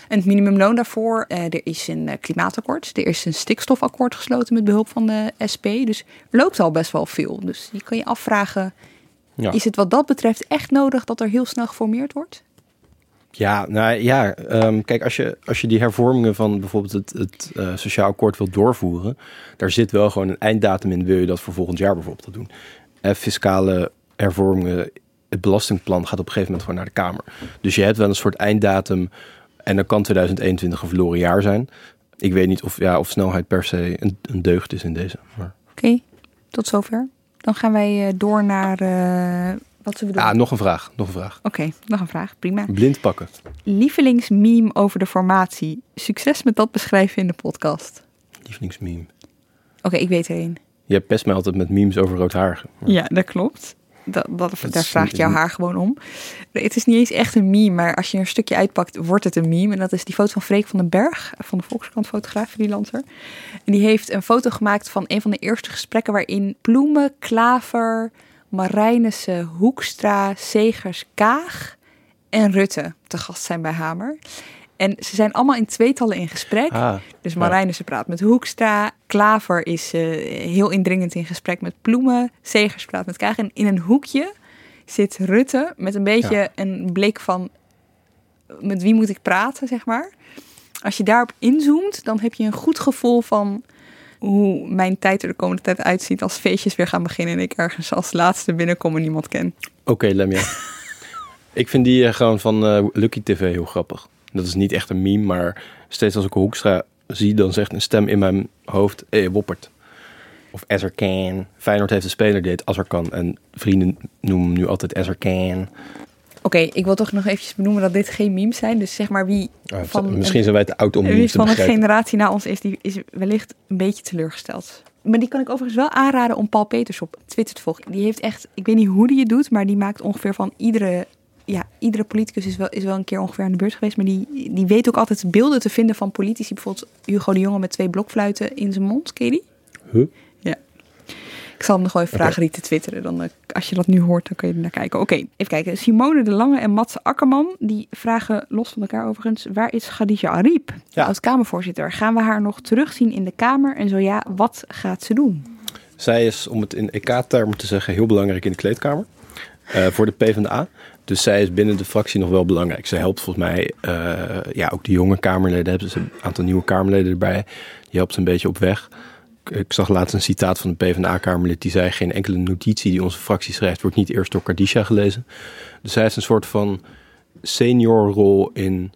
En het minimumloon daarvoor, eh, er is een eh, klimaatakkoord, er is een stikstofakkoord gesloten met behulp van de SP. Dus er loopt al best wel veel. Dus je kan je afvragen, Ja. is het wat dat betreft echt nodig dat er heel snel geformeerd wordt? Ja, nou ja, ehm, kijk, als je, als je die hervormingen van bijvoorbeeld het, het eh, sociaal akkoord wilt doorvoeren, daar zit wel gewoon een einddatum in, wil je dat voor volgend jaar bijvoorbeeld dat doen. En fiscale hervormingen, het belastingplan gaat op een gegeven moment gewoon naar de Kamer. Dus je hebt wel een soort einddatum en dan kan 2021 een verloren jaar zijn. Ik weet niet of, ja, of snelheid per se een, een deugd is in deze. Maar... Oké, tot zover. Dan gaan wij eh, door naar eh, wat ze bedoelen. Ja, nog een vraag, nog een vraag. Oké, nog een vraag. Prima. Blind pakken. Lievelingsmeme over de formatie. Succes met dat beschrijven in de podcast. Lievelingsmeme. Oké, ik weet er één. Je pest mij altijd met memes over roodharigen. Maar- Ja, dat klopt. Dat, dat, Dat daar vraagt jouw haar gewoon om. Het is niet eens echt een meme, maar als je er een stukje uitpakt, wordt het een meme. En dat is die foto van Freek van den Berg, van de Volkskrant fotograaf, freelancer. En die heeft een foto gemaakt van een van de eerste gesprekken waarin Ploemen, Klaver, Marijnissen, Hoekstra, Segers, Kaag en Rutte te gast zijn bij Hamer. En ze zijn allemaal in tweetallen in gesprek. Ah, Dus Ja. Marijnissen praat met Hoekstra. Klaver is eh, heel indringend in gesprek met Ploemen. Segers praat met Kaag. En in een hoekje zit Rutte met een beetje Ja. een blik van... met wie moet ik praten, zeg maar. Als je daarop inzoomt, dan heb je een goed gevoel van... hoe mijn tijd er de komende tijd uitziet... als feestjes weer gaan beginnen... en ik ergens als laatste binnenkom en niemand ken. Oké, Lemja. <laughs> ik vind die eh, gewoon van eh, Lucky TV heel grappig. Dat is niet echt een meme, maar steeds als ik Hoekstra zie, dan zegt een stem in mijn hoofd, hé, hey, Woppert. Of Ezercan. Feyenoord heeft een speler die heet Azarkan. En vrienden noemen hem nu altijd Ezercan. Oké, ik wil toch nog eventjes benoemen dat dit geen memes zijn. Dus zeg maar wie Ah, Van- misschien zijn wij te oud om Wie memes te van een begrijpen. generatie na ons is, die is wellicht een beetje teleurgesteld. Maar die kan ik overigens wel aanraden om Paul Peters op Twitter te volgen. Die heeft echt, ik weet niet hoe die het doet, maar die maakt ongeveer van iedere, ja, iedere politicus is wel, is wel een keer ongeveer aan de beurt geweest. Maar die, die weet ook altijd beelden te vinden van politici. Bijvoorbeeld Hugo de Jonge met twee blokfluiten in zijn mond. Ken je die? Huh? Ja. Ik zal hem nog wel even vragen die te twitteren. Dan, eh, als je dat nu hoort, dan kun je er naar kijken. Oké, even kijken. Simone de Lange en Matze Akkerman, die vragen los van elkaar overigens. Waar is Khadija Ariep Ja. als Kamervoorzitter? Gaan we haar nog terugzien in de Kamer? En zo ja, wat gaat ze doen? Zij is, om het in EK-termen te zeggen, heel belangrijk in de kleedkamer. eh, voor de PvdA. Dus zij is binnen de fractie nog wel belangrijk. Zij helpt volgens mij uh, ja, ook de jonge Kamerleden. Hebben ze een aantal nieuwe Kamerleden erbij. Die helpt ze een beetje op weg. Ik zag laatst een citaat van een PvdA-Kamerlid die zei: Geen enkele notitie die onze fractie schrijft, wordt niet eerst door Kardisha gelezen. Dus zij heeft een soort van seniorrol in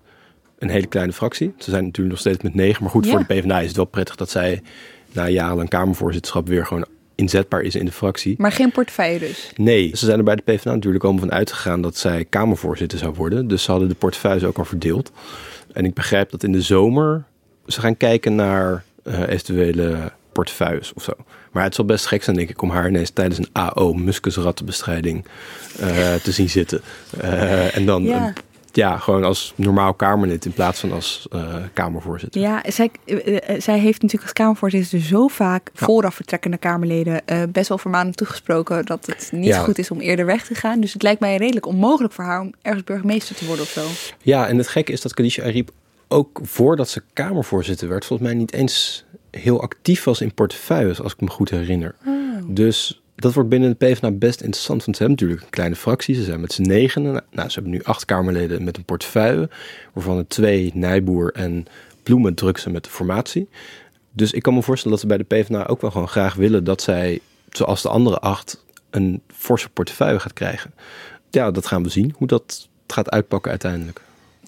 een hele kleine fractie. Ze zijn natuurlijk nog steeds met negen. Maar goed, voor de PvdA is het wel prettig dat zij na jarenlang Kamervoorzitterschap weer gewoon inzetbaar is in de fractie. Maar geen portefeuille dus? Nee, ze zijn er bij de PvdA natuurlijk allemaal van uitgegaan dat zij Kamervoorzitter zou worden. Dus ze hadden de portefeuilles ook al verdeeld. En ik begrijp dat in de zomer ze gaan kijken naar uh, eventuele portefeuilles of zo. Maar het zal best gek zijn, denk ik, om haar ineens tijdens een AO, muskusrattenbestrijding, uh, te zien zitten. Uh, en dan ja ja, gewoon als normaal Kamerlid in plaats van als uh, Kamervoorzitter. Ja, zij, uh, zij heeft natuurlijk als Kamervoorzitter zo vaak ja. vooraf vertrekkende Kamerleden uh, best wel vermanend toegesproken dat het niet ja. goed is om eerder weg te gaan. Dus het lijkt mij redelijk onmogelijk voor haar om ergens burgemeester te worden of zo. Ja, en het gekke is dat Khadija Ariep ook voordat ze Kamervoorzitter werd, volgens mij niet eens heel actief was in portefeuilles, als ik me goed herinner. Oh. Dus dat wordt binnen de PvdA best interessant. Want ze hebben natuurlijk een kleine fractie. Ze zijn met z'n negenen. Nou, ze hebben nu acht Kamerleden met een portefeuille. Waarvan er twee Nijboer en Bloemen druk met de formatie. Dus ik kan me voorstellen dat ze bij de PvdA ook wel gewoon graag willen dat zij, zoals de andere acht, een forse portefeuille gaat krijgen. Ja, dat gaan we zien, hoe dat gaat uitpakken uiteindelijk.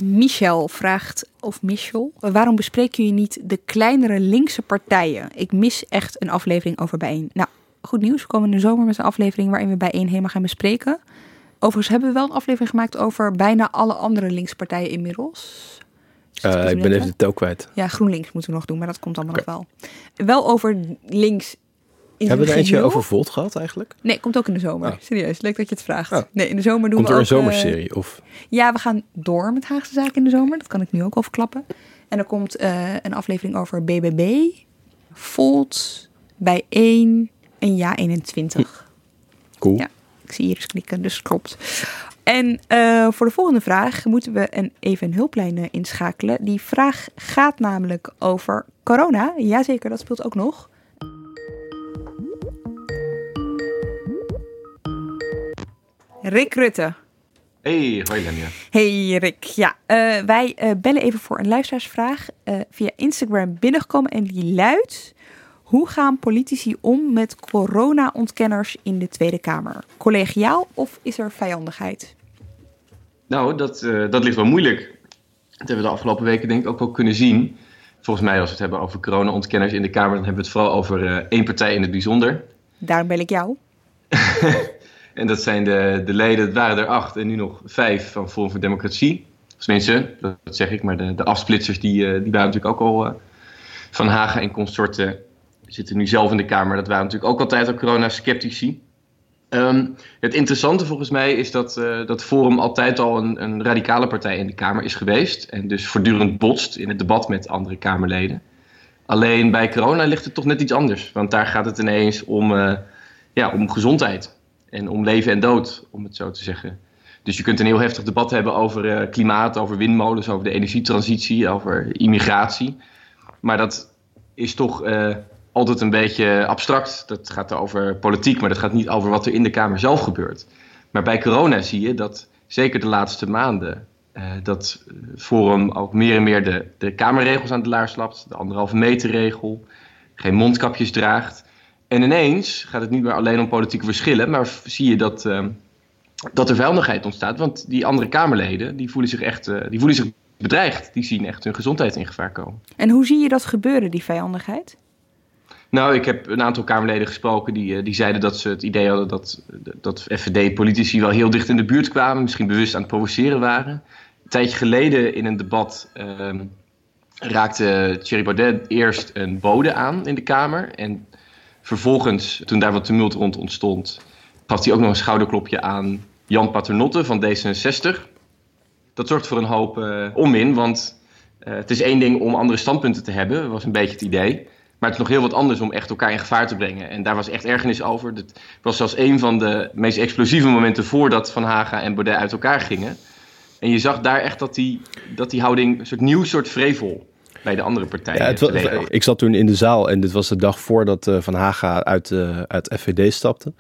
Michel vraagt, of Michel, waarom bespreken jullie niet de kleinere linkse partijen? Ik mis echt een aflevering over bijeen. Nou, goed nieuws. We komen in de zomer met een aflevering waarin we bij één helemaal gaan bespreken. Overigens hebben we wel een aflevering gemaakt over bijna alle andere linkspartijen inmiddels. Uh, ik ben even de tel kwijt. Ja, GroenLinks moeten we nog doen, maar dat komt allemaal nog wel. Wel over links in Hebben we er eentje over Volt gehad eigenlijk? Nee, komt ook in de zomer. Oh. Serieus, leuk dat je het vraagt. Oh. Nee, in de zomer doen komt we er een zomerserie? Of? Ja, we gaan door met Haagse Zaken in de zomer. Dat kan ik nu ook overklappen. En er komt uh, een aflevering over BBB, Volt, Bijeen, een ja 21. Cool. Ja, ik zie hier eens klikken, dus klopt. En uh, voor de volgende vraag moeten we een, even een hulplijn uh, inschakelen. Die vraag gaat namelijk over corona. Jazeker, dat speelt ook nog. Rick Rutte. Hey, hoi Lenia. Hey Rick. Ja, uh, wij bellen even voor een luisteraarsvraag via Instagram binnengekomen en die luidt... Hoe gaan politici om met corona-ontkenners in de Tweede Kamer? Collegiaal of is er vijandigheid? Nou, dat, uh, dat ligt wel moeilijk. Dat hebben we de afgelopen weken denk ik ook wel kunnen zien. Volgens mij, als we het hebben over corona-ontkenners in de Kamer, dan hebben we het vooral over uh, één partij in het bijzonder. Daarom bel ik jou. <laughs> en dat zijn de, de leden, het waren er acht en nu nog vijf van Forum voor Democratie. Tenminste, dat, dat zeg ik, maar de, de afsplitsers die, uh, die waren natuurlijk ook al van Hagen en consorten zitten nu zelf in de Kamer, dat waren natuurlijk ook altijd al corona-sceptici. Um, het interessante volgens mij is dat, uh, dat Forum altijd al een, een, radicale partij in de Kamer is geweest. En dus voortdurend botst in het debat met andere Kamerleden. Alleen bij corona ligt het toch net iets anders. Want daar gaat het ineens om, uh, ja, om gezondheid. En om leven en dood, om het zo te zeggen. Dus je kunt een heel heftig debat hebben over uh, klimaat, over windmolens, over de energietransitie, over immigratie. Maar dat is toch altijd een beetje abstract. Dat gaat over politiek, maar dat gaat niet over wat er in de Kamer zelf gebeurt. Maar bij corona zie je dat zeker de laatste maanden uh, dat Forum ook meer en meer de, de Kamerregels aan de laars slapt. De anderhalve meter regel, geen mondkapjes draagt. En ineens gaat het niet meer alleen om politieke verschillen, maar zie je dat, uh, dat er vuilnigheid ontstaat. Want die andere Kamerleden die voelen zich echt die voelen zich bedreigd. Die zien echt hun gezondheid in gevaar komen. En hoe zie je dat gebeuren, die vijandigheid? Nou, ik heb een aantal Kamerleden gesproken die, die zeiden dat ze het idee hadden dat, dat FVD-politici wel heel dicht in de buurt kwamen, misschien bewust aan het provoceren waren. Een tijdje geleden in een debat uh, raakte Thierry Baudet eerst een bode aan in de Kamer. En vervolgens, toen daar wat tumult rond ontstond, gaf hij ook nog een schouderklopje aan Jan Paternotte van D66. Dat zorgt voor een hoop uh, onmin, want uh, het is één ding om andere standpunten te hebben, was een beetje het idee. Maar het is nog heel wat anders om echt elkaar in gevaar te brengen. En daar was echt ergernis over. Dat was zelfs een van de meest explosieve momenten voordat Van Haga en Baudet uit elkaar gingen. En je zag daar echt dat die, dat die houding, een soort nieuw soort vrevel bij de andere partijen. Ja, het ik zat toen in de zaal en dit was de dag voordat uh, Van Haga uit, uh, uit FVD stapte.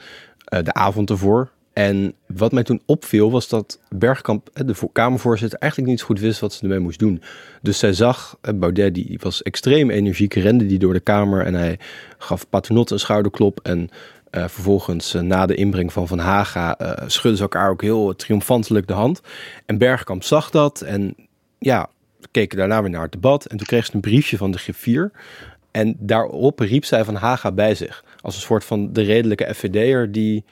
Uh, de avond ervoor. En wat mij toen opviel was dat Bergkamp, de Kamervoorzitter, eigenlijk niet goed wist wat ze ermee moest doen. Dus zij zag, Baudet die was extreem energiek, rende die door de Kamer en hij gaf Paternotte een schouderklop. En uh, vervolgens, uh, na de inbreng van Van Haga, uh, schudden ze elkaar ook heel triomfantelijk de hand. En Bergkamp zag dat en ja, keken daarna weer naar het debat. En toen kreeg ze een briefje van de griffier. En daarop riep zij Van Haga bij zich. Als een soort van de redelijke FVD'er die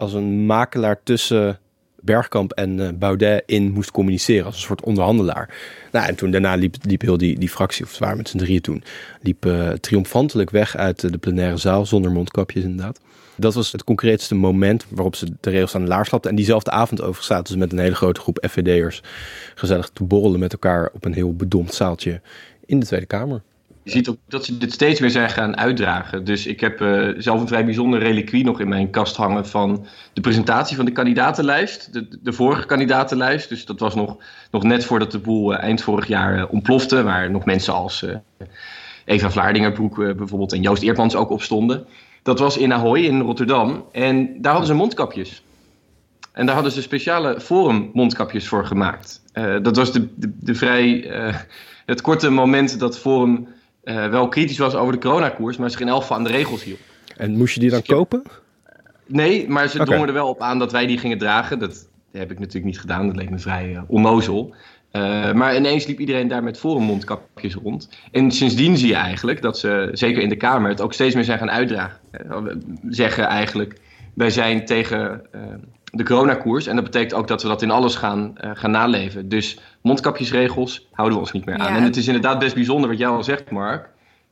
als een makelaar tussen Bergkamp en uh, Baudet in moest communiceren. Als een soort onderhandelaar. Nou, en toen daarna liep, heel die, die fractie, of zwaar met z'n drieën toen, liep uh, triomfantelijk weg uit de plenaire zaal, zonder mondkapjes inderdaad. Dat was het concreetste moment waarop ze de regels aan de laars slapten. En diezelfde avond over zaten ze met een hele grote groep FVD'ers gezellig te borrelen met elkaar op een heel bedompt zaaltje in de Tweede Kamer. Je ziet ook dat ze dit steeds meer zijn gaan uitdragen. Dus ik heb uh, zelf een vrij bijzonder reliquie nog in mijn kast hangen van de presentatie van de kandidatenlijst. De, de vorige kandidatenlijst. Dus dat was nog, nog net voordat de boel uh, eind vorig jaar uh, ontplofte. Waar nog mensen als Eva Vlaardingerbroek bijvoorbeeld en Joost Eertmans ook op stonden. Dat was in Ahoy in Rotterdam. En daar hadden ze mondkapjes. En daar hadden ze speciale forum mondkapjes voor gemaakt. dat was de, de, de vrij, het korte moment dat Forum uh, wel kritisch was over de coronakoers, maar zich in geval aan de regels hield. En moest je die dan kopen? Nee, maar ze okay. drongen er wel op aan dat wij die gingen dragen. Dat heb ik natuurlijk niet gedaan, dat leek me vrij uh, onnozel. Uh, maar ineens liep iedereen daar met forummondkapjes rond. En sindsdien zie je eigenlijk dat ze, zeker in de Kamer, het ook steeds meer zijn gaan uitdragen. Zeggen eigenlijk, wij zijn tegen de coronakoers. En dat betekent ook dat we dat in alles gaan, uh, gaan naleven. Dus mondkapjesregels houden we ons niet meer aan. Ja. En het is inderdaad best bijzonder wat jij al zegt, Mark.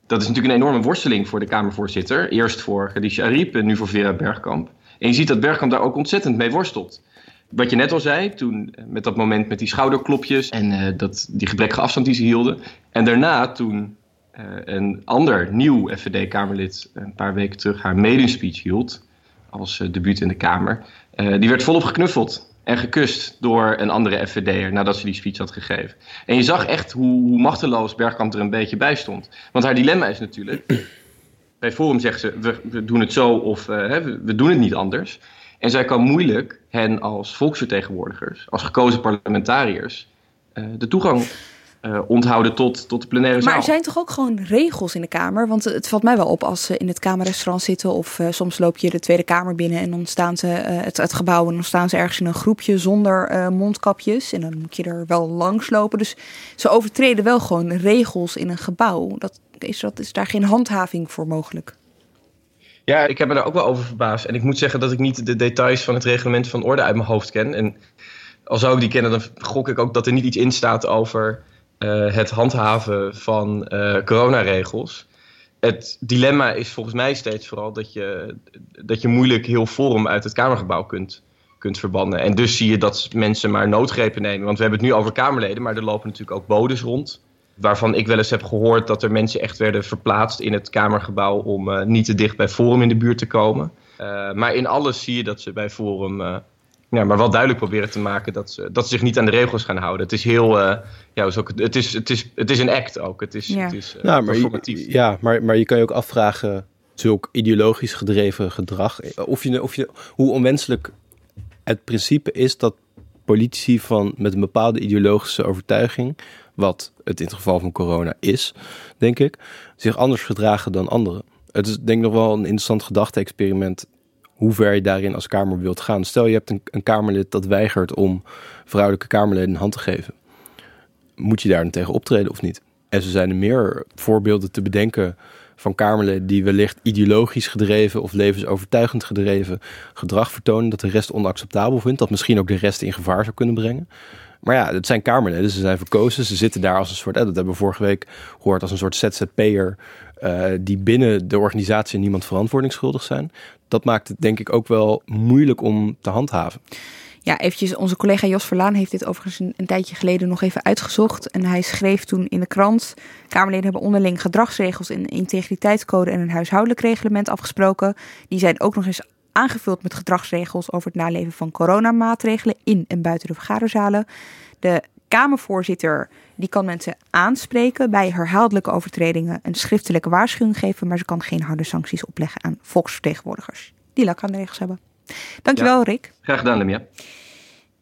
Dat is natuurlijk een enorme worsteling voor de Kamervoorzitter. Eerst voor Khadija Ariep en nu voor Vera Bergkamp. En je ziet dat Bergkamp daar ook ontzettend mee worstelt. Wat je net al zei, toen met dat moment met die schouderklopjes en uh, dat, die gebrekkige afstand die ze hielden. En daarna toen uh, een ander nieuw FVD-Kamerlid een paar weken terug haar maiden speech hield als debuut in de Kamer. Uh, die werd volop geknuffeld en gekust door een andere FVD'er nadat ze die speech had gegeven. En je zag echt hoe, hoe machteloos Bergkamp er een beetje bij stond. Want haar dilemma is natuurlijk, <clears throat> bij Forum zegt ze, we, doen het zo of hè, we, we doen het niet anders. En zij kan moeilijk hen als volksvertegenwoordigers, als gekozen parlementariërs, uh, de toegang uh, onthouden tot, tot de plenaire zaal. Maar er zijn toch ook gewoon regels in de Kamer? Want het valt mij wel op als ze in het Kamerrestaurant zitten... of uh, soms loop je de Tweede Kamer binnen en dan staan ze uh, het, het, gebouw... en dan staan ze ergens in een groepje zonder mondkapjes. En dan moet je er wel langs lopen. Dus ze overtreden wel gewoon regels in een gebouw. Dat, is, dat, is daar geen handhaving voor mogelijk? Ja, ik heb me daar ook wel over verbaasd. En ik moet zeggen dat ik niet de details van het reglement van orde uit mijn hoofd ken. En al zou ik die kennen, dan gok ik ook dat er niet iets in staat over uh, het handhaven van uh, coronaregels. Het dilemma is volgens mij steeds vooral dat je, dat je moeilijk heel forum uit het Kamergebouw kunt, kunt verbannen. En dus zie je dat mensen maar noodgrepen nemen. Want we hebben het nu over Kamerleden, maar er lopen natuurlijk ook bodes rond. Waarvan ik wel eens heb gehoord dat er mensen echt werden verplaatst in het Kamergebouw om uh, niet te dicht bij Forum in de buurt te komen. maar in alles zie je dat ze bij Forum ja, maar wel duidelijk proberen te maken dat ze, dat ze zich niet aan de regels gaan houden. Het is heel, uh, ja, is ook, het, is, het, is, het is een act ook. Het is, ja. het is uh, nou, maar je, ja, maar, maar je kan je ook afvragen, zulk ideologisch gedreven gedrag, of je, of je, hoe onwenselijk het principe is dat politici van, met een bepaalde ideologische overtuiging, wat het in het geval van corona is, denk ik, zich anders gedragen dan anderen. Het is denk ik nog wel een interessant gedachte-experiment hoe ver je daarin als Kamer wilt gaan. Stel je hebt een, een Kamerlid dat weigert om vrouwelijke Kamerleden een hand te geven. Moet je daar dan tegen optreden of niet? En zo zijn er meer voorbeelden te bedenken van Kamerleden die wellicht ideologisch gedreven of levensovertuigend gedreven gedrag vertonen dat de rest onacceptabel vindt, dat misschien ook de rest in gevaar zou kunnen brengen. Maar ja, het zijn Kamerleden, ze zijn verkozen, ze zitten daar als een soort, dat hebben we vorige week gehoord, als een soort ZZP'er uh, die binnen de organisatie niemand verantwoordingsschuldig zijn. Dat maakt het denk ik ook wel moeilijk om te handhaven. Ja, eventjes, onze collega Jos Verlaan heeft dit overigens een, een, tijdje geleden nog even uitgezocht. En hij schreef toen in de krant... Kamerleden hebben onderling gedragsregels, een integriteitscode en een huishoudelijk reglement afgesproken. Die zijn ook nog eens aangevuld met gedragsregels over het naleven van coronamaatregelen in en buiten de vergaderzalen. De Kamervoorzitter die kan mensen aanspreken bij herhaaldelijke overtredingen, een schriftelijke waarschuwing geven, maar ze kan geen harde sancties opleggen aan volksvertegenwoordigers die lak aan de regels hebben. Dankjewel, Rick. Graag gedaan, Lemia.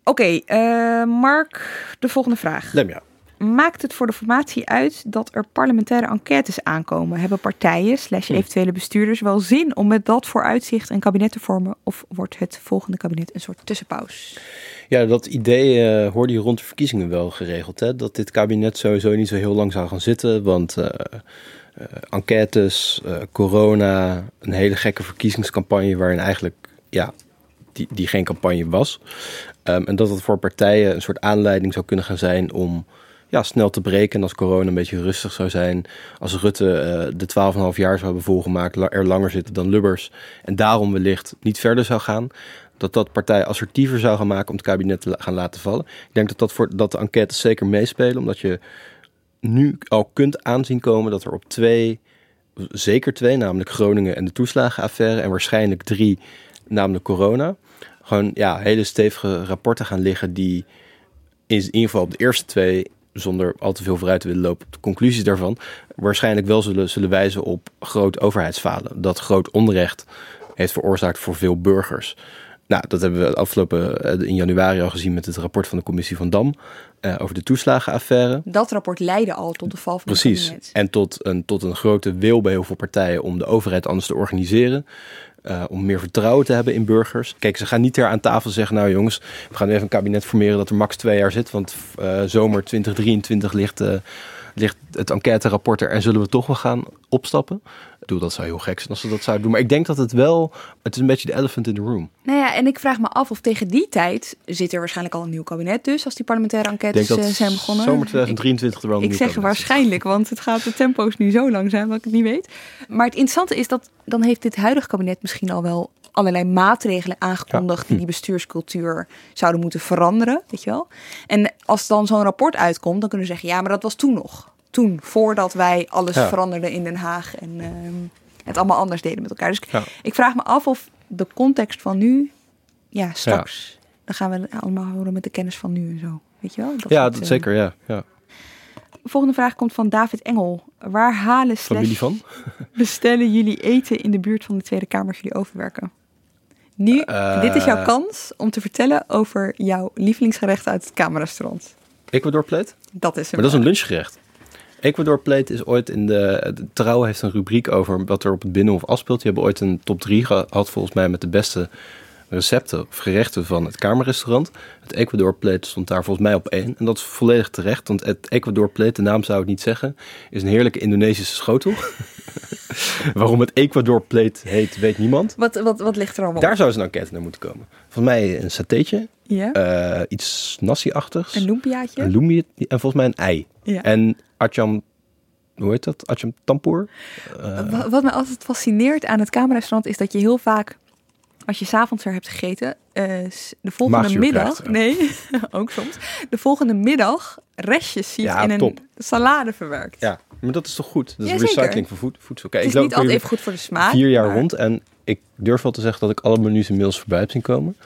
Oké, eh, Mark, de volgende vraag. Lemja. Maakt het voor de formatie uit dat er parlementaire enquêtes aankomen? Hebben partijen slash eventuele bestuurders wel zin om met dat vooruitzicht een kabinet te vormen? Of wordt het volgende kabinet een soort tussenpaus? Ja, dat idee eh, hoorde je rond de verkiezingen wel geregeld. Hè? Dat dit kabinet sowieso niet zo heel lang zou gaan zitten. Want eh, eh, enquêtes, corona, een hele gekke verkiezingscampagne waarin eigenlijk ja, die, die geen campagne was. Ehm, en dat het voor partijen een soort aanleiding zou kunnen gaan zijn om ja, snel te breken. En als corona een beetje rustig zou zijn. Als Rutte eh, de 12,5 jaar zou hebben volgemaakt, er langer zitten dan Lubbers. En daarom wellicht niet verder zou gaan. Dat dat partij assertiever zou gaan maken om het kabinet te gaan laten vallen. Ik denk dat dat voor dat de enquêtes zeker meespelen. Omdat je nu al kunt aanzien komen dat er op twee, zeker twee, namelijk Groningen en de toeslagenaffaire. En waarschijnlijk drie, namelijk corona. Gewoon ja, hele stevige rapporten gaan liggen die in ieder geval op de eerste twee, zonder al te veel vooruit te willen lopen op de conclusies daarvan, waarschijnlijk wel zullen, zullen wijzen op groot overheidsfalen. Dat groot onrecht heeft veroorzaakt voor veel burgers. Nou, dat hebben we afgelopen eh, in januari al gezien met het rapport van de commissie van Dam eh, over de toeslagenaffaire. Dat rapport leidde al tot de val van het Precies. En tot een, tot een grote wil bij heel veel partijen om de overheid anders te organiseren. eh, om meer vertrouwen te hebben in burgers. Kijk, ze gaan niet ter aan tafel zeggen: Nou, jongens, we gaan even een kabinet formeren dat er max twee jaar zit. Want zomer 2023 ligt, ligt het enquêterapport er en zullen we toch wel gaan opstappen. Ik bedoel, dat zou heel gek zijn als ze dat zouden doen. Maar ik denk dat het wel. Het is een beetje de elephant in the room. Nou ja, en ik vraag me af of tegen die tijd zit er waarschijnlijk al een nieuw kabinet dus, als die parlementaire Ik enquêtes denk dat eh, zijn begonnen. zomer Ik- 2023 er wel een Ik nieuw zeg waarschijnlijk, want het gaat de tempo's nu zo langzaam dat ik het niet weet. Maar het interessante is dat dan heeft dit huidige kabinet misschien al wel allerlei maatregelen aangekondigd die die bestuurscultuur zouden moeten veranderen, weet je wel. En als dan zo'n rapport uitkomt, dan kunnen we zeggen, ja, maar dat was toen nog. Toen, voordat wij alles Ja. veranderden in Den Haag en ehm, het allemaal anders deden met elkaar. Dus Ja. ik vraag me af of de context van nu, ja, straks, dan gaan we allemaal horen met de kennis van nu en zo. Weet je wel? Dat Ja, dat eh, zeker. Ja, ja. Volgende vraag komt van David Engel. Waar halen slash Familie van? bestellen jullie eten in de buurt van de Tweede Kamer als jullie overwerken? Nu, Eh. dit is jouw kans om te vertellen over jouw lievelingsgerecht uit het Kamerrestaurant. Ecuador plate? Dat is hem. Maar dat is een lunchgerecht. Ecuador Plate is ooit in de, de Trouw heeft een rubriek over wat er op het Binnenhof afspeelt. Die hebben ooit een top 3 gehad volgens mij met de beste recepten of gerechten van het Kamerrestaurant. Het Ecuador Plate stond daar volgens mij op één. En dat is volledig terecht, want het Ecuador Plate, de naam zou ik niet zeggen, is een heerlijke Indonesische schotel. <laughs> Waarom het Ecuador Plate heet, weet niemand. Wat, wat, wat ligt er allemaal Daar op? zou eens een enquête naar moeten komen. Volgens mij een satéetje, Ja? eh, iets nasi-achtigs. een loempiaatje? Een loemie en volgens mij een ei. Ja. En Acham, hoe heet dat? Acham Tampoer? Wa- Wat me altijd fascineert aan het Kamerrestaurant is dat je heel vaak, als je s'avonds er hebt gegeten, eh, de volgende Maagzuur middag, krijgt, nee, <laughs> ook soms, de volgende middag restjes ziet Ja, in een salade verwerkt. Ja, maar dat is toch goed? Dat is Ja, recycling van voed- voedsel. Kijk, Het is ik niet altijd even goed voor de smaak. vier jaar maar- rond en ik durf wel te zeggen dat ik alle menus inmiddels voorbij heb zien komen.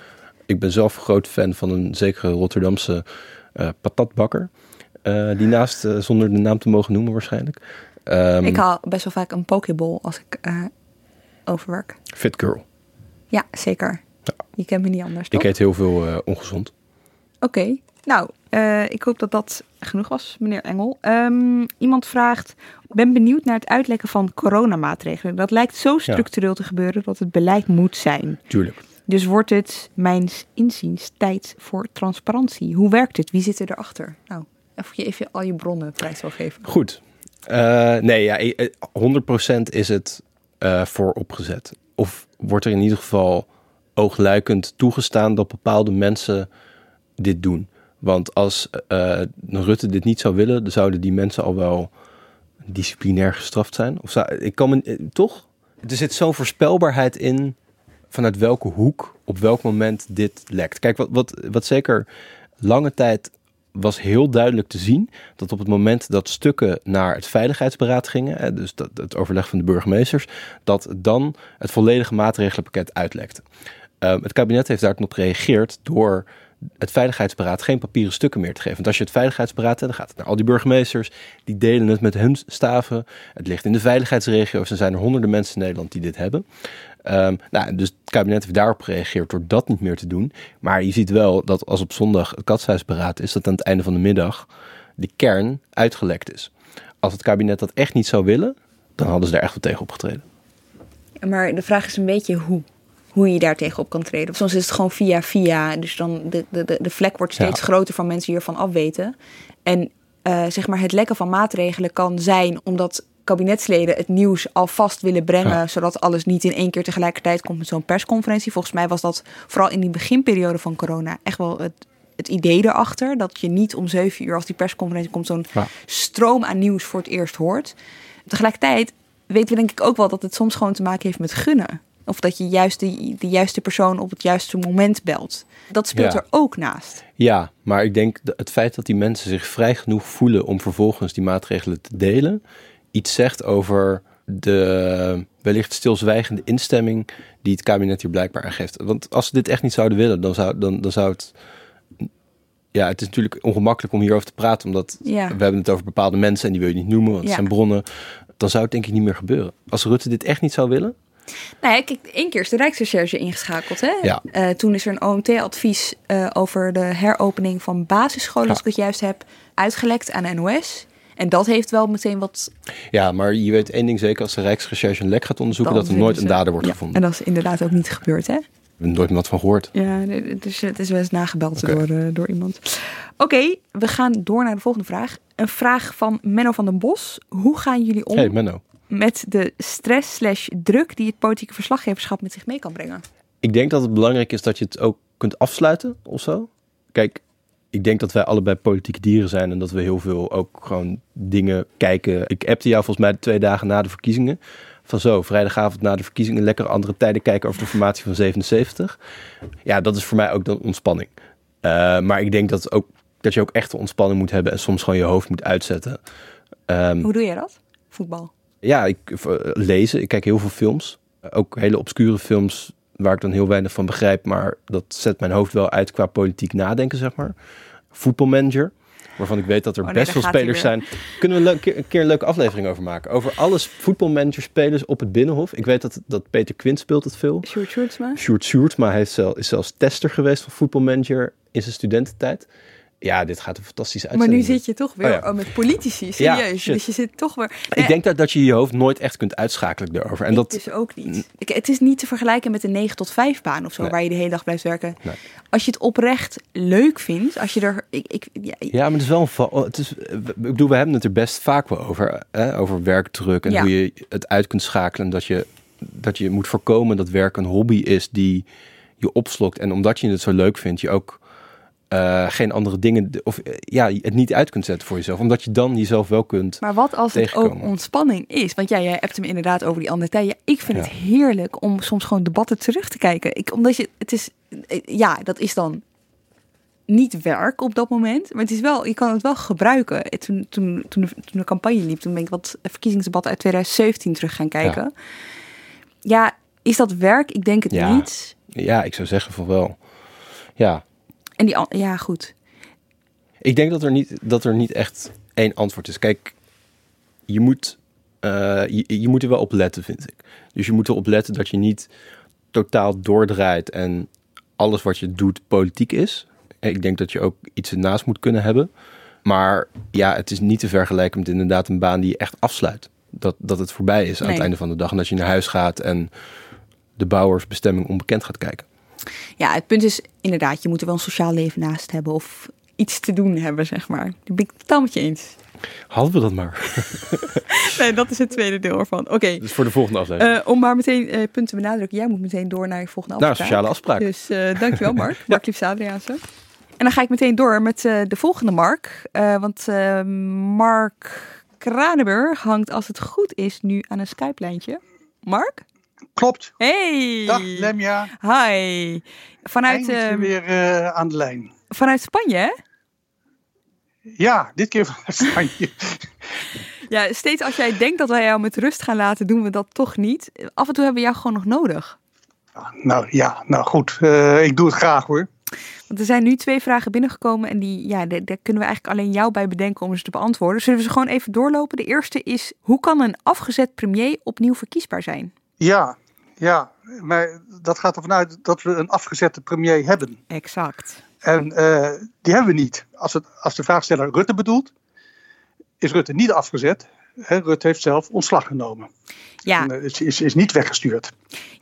Ik ben zelf groot fan van een zekere Rotterdamse eh, patatbakker. Eh, die naast, zonder de naam te mogen noemen waarschijnlijk. Ehm, Ik haal best wel vaak een pokeball als ik overwerk. Fit Girl. Ja, zeker. Je kent me niet anders, toch? Ik eet heel veel eh, ongezond. Oké. Nou, eh, ik hoop dat dat genoeg was, meneer Engel. Ehm, iemand vraagt, ben benieuwd naar het uitlekken van coronamaatregelen. Dat lijkt zo structureel te gebeuren dat het beleid moet zijn. Tuurlijk. Dus wordt het, mijns inziens, tijd voor transparantie. Hoe werkt het? Wie zit er erachter? Nou, of je even al je bronnen prijs wil geven. Goed. Eh, nee, ja, eh, 100% is het eh voor opgezet. Of wordt er in ieder geval oogluikend toegestaan dat bepaalde mensen dit doen. Want als eh, Rutte dit niet zou willen, dan zouden die mensen al wel disciplinair gestraft zijn. Of zou, ik kan eh, toch? Er zit zo'n voorspelbaarheid in vanuit welke hoek, op welk moment dit lekt. Kijk, wat, wat, wat zeker lange tijd was heel duidelijk te zien dat op het moment dat stukken naar het veiligheidsberaad gingen, dus dat, het overleg van de burgemeesters, dat dan het volledige maatregelenpakket uitlekte. Ehm, het kabinet heeft daarop gereageerd door het Veiligheidsberaad geen papieren stukken meer te geven. Want als je het Veiligheidsberaad hebt, dan gaat het naar al die burgemeesters. Die delen het met hun staven. Het ligt in de veiligheidsregio's. Er zijn er honderden mensen in Nederland die dit hebben. Um, nou, dus het kabinet heeft daarop gereageerd door dat niet meer te doen. Maar je ziet wel dat als op zondag het katshuisberaad is, dat aan het einde van de middag de kern uitgelekt is. Als het kabinet dat echt niet zou willen, dan hadden ze daar echt wel tegen opgetreden. Maar de vraag is een beetje hoe. Hoe je daar tegenop kan treden. Soms is het gewoon via via. Dus dan de, de, de vlek wordt steeds groter van mensen hiervan afweten. En uh, zeg maar het lekken van maatregelen kan zijn omdat kabinetsleden het nieuws alvast willen brengen, zodat alles niet in één keer tegelijkertijd komt met zo'n persconferentie. Volgens mij was dat vooral in die beginperiode van corona echt wel het, het idee erachter. Dat je niet om zeven uur als die persconferentie komt zo'n stroom aan nieuws voor het eerst hoort. Tegelijkertijd weten we denk ik ook wel dat het soms gewoon te maken heeft met gunnen. Of dat je juist de, de juiste persoon op het juiste moment belt. Dat speelt er ook naast. Ja, maar ik denk dat het feit dat die mensen zich vrij genoeg voelen om vervolgens die maatregelen te delen, iets zegt over de wellicht stilzwijgende instemming die het kabinet hier blijkbaar aan geeft. Want als ze dit echt niet zouden willen, dan zou, dan, dan zou het. Ja, het is natuurlijk ongemakkelijk om hierover te praten, omdat we hebben het over bepaalde mensen en die wil je niet noemen, want het zijn bronnen. Dan zou het denk ik niet meer gebeuren. Als Rutte dit echt niet zou willen, nou ja, kijk, één keer is de Rijksrecherche ingeschakeld. Hè? Ja. Uh, toen is er een OMT-advies uh, eh, over de heropening van basisscholen, als ik het juist heb, uitgelekt aan de NOS. En dat heeft wel meteen wat. Ja, maar je weet één ding zeker: als de Rijksrecherche een lek gaat onderzoeken, dat er nooit een dader wordt gevonden. En dat is inderdaad ook niet gebeurd, hè? We hebben nooit wat van gehoord. Ja, dus het is wel eens nagebeld door, uh, door iemand. Oké, we gaan door naar de volgende vraag. Een vraag van Menno van den Bos. Hoe gaan jullie om hey, Menno. Met de stress slash druk die het politieke verslaggeverschap met zich mee kan brengen? Ik denk dat het belangrijk is dat je het ook kunt afsluiten of zo. Kijk, ik denk dat wij allebei politieke dieren zijn en dat we heel veel ook gewoon dingen kijken. Ik appte jou volgens mij twee dagen na de verkiezingen. Van zo, vrijdagavond na de verkiezingen lekker andere tijden kijken over de formatie van 77. Ja, dat is voor mij ook dan ontspanning. Uh, maar ik denk dat, ook, dat je ook echt ontspanning moet hebben en soms gewoon je hoofd moet uitzetten. Um, Hoe doe je dat? Voetbal? Ja, ik, uh, lezen. Ik kijk heel veel films. Ook hele obscure films waar ik dan heel weinig van begrijp, maar dat zet mijn hoofd wel uit qua politiek nadenken, zeg maar. Voetbalmanager, waarvan ik weet dat er oh, best veel spelers zijn. Kunnen we een, keer een leuke aflevering over maken? Over alles voetbalmanager spelers op het Binnenhof. Ik weet dat, dat Peter Quint speelt het veel. Sjoerd Sjoerdsma. Sjoerd Sjoerdsma is zelfs tester geweest van voetbalmanager in zijn studententijd ja, dit gaat een fantastische uitzending. Maar nu zit je toch weer oh, oh met politici, serieus. dus je zit toch weer... Ik denk dat, dat je je hoofd nooit echt kunt uitschakelen daarover. En dat is ook niet. Ik, het is niet te vergelijken met een 9 tot 5 baan of zo, waar je de hele dag blijft werken. Nee. Als je het oprecht leuk vindt, als je er... Ik, ik, ja, ja, maar het is wel een... Het is, ik bedoel, we hebben het er best vaak wel over. Hè? Over werkdruk en hoe je het uit kunt schakelen. Dat je, dat je moet voorkomen dat werk een hobby is die je opslokt. En omdat je het zo leuk vindt, je ook uh, geen andere dingen, of uh, ja, het niet uit kunt zetten voor jezelf, omdat je dan jezelf wel kunt. Maar wat als het ook ontspanning is? Want ja, jij hebt hem inderdaad over die andere tijden. ik vind het heerlijk om soms gewoon debatten terug te kijken. Ik, omdat je, het is, eh, ja, dat is dan niet werk op dat moment, maar het is wel, je kan het wel gebruiken. Toen, toen, toen, de, toen de campagne liep, toen ben ik wat verkiezingsdebatten uit 2017 terug gaan kijken. Ja, ja is dat werk? Ik denk het niet. Ja, ik zou zeggen van wel. Ja, en die, ja, goed. Ik denk dat er niet, dat er niet echt één antwoord is. Kijk, je moet, uh, je, je, moet er wel op letten, vind ik. Dus je moet erop letten dat je niet totaal doordraait en alles wat je doet politiek is. Ik denk dat je ook iets ernaast moet kunnen hebben. Maar ja, het is niet te vergelijken met inderdaad een baan die je echt afsluit. Dat, dat het voorbij is aan het einde van de dag. En dat je naar huis gaat en de bouwersbestemming onbekend gaat kijken. Ja, het punt is inderdaad, je moet er wel een sociaal leven naast hebben of iets te doen hebben, zeg maar. Daar ben ik totaal met je eens. Hadden we dat maar. <laughs> nee, dat is het tweede deel ervan. Oké. Okay. Dus voor de volgende aflevering. Uh, om maar meteen uh, punten te benadrukken. Jij moet meteen door naar je volgende afspraak. Naar sociale afspraak. Dus uh, dankjewel Mark. <laughs> ja. Mark Liefs Adriaanse. En dan ga ik meteen door met de volgende Mark. want Mark Kranenburg hangt als het goed is nu aan een Skype-lijntje. Mark? Klopt. Hey. Dag Lemja. Hi. Vanuit. Uh, weer uh, aan de lijn. Vanuit Spanje, hè? Ja, dit keer vanuit Spanje. <laughs> ja, steeds als jij denkt dat wij jou met rust gaan laten, doen we dat toch niet. Af en toe hebben we jou gewoon nog nodig. Nou ja, nou goed. Uh, ik doe het graag hoor. Want er zijn nu twee vragen binnengekomen en die, ja, daar, daar kunnen we eigenlijk alleen jou bij bedenken om ze te beantwoorden. Zullen we ze gewoon even doorlopen? De eerste is, hoe kan een afgezet premier opnieuw verkiesbaar zijn? Ja, ja, maar dat gaat ervan uit dat we een afgezette premier hebben. Exact. En uh, die hebben we niet. Als, het, als de vraagsteller Rutte bedoelt, is Rutte niet afgezet. Rutte heeft zelf ontslag genomen. Ja. En, uh, is, is, is niet weggestuurd.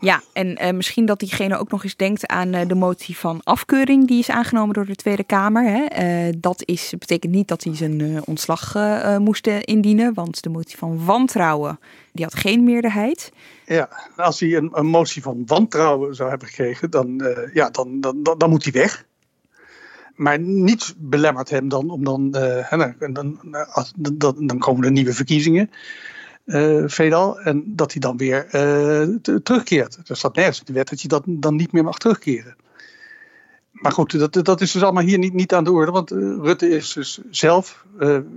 Ja, en uh, misschien dat diegene ook nog eens denkt aan uh, de motie van afkeuring die is aangenomen door de Tweede Kamer. Hè. dat is, betekent niet dat hij zijn ontslag moest indienen, want de motie van wantrouwen die had geen meerderheid. Ja, als hij een, een motie van wantrouwen zou hebben gekregen, dan, ja, dan, dan, dan, dan moet hij weg maar niets belemmert hem dan om dan, uh, dan, dan, dan, dan, komen er nieuwe verkiezingen, uh, veelal, en dat hij dan weer uh, terugkeert. Er staat nergens in de wet dat je dat dan niet meer mag terugkeren. Maar goed, dat, dat is dus allemaal hier niet, niet aan de orde, want Rutte is dus zelf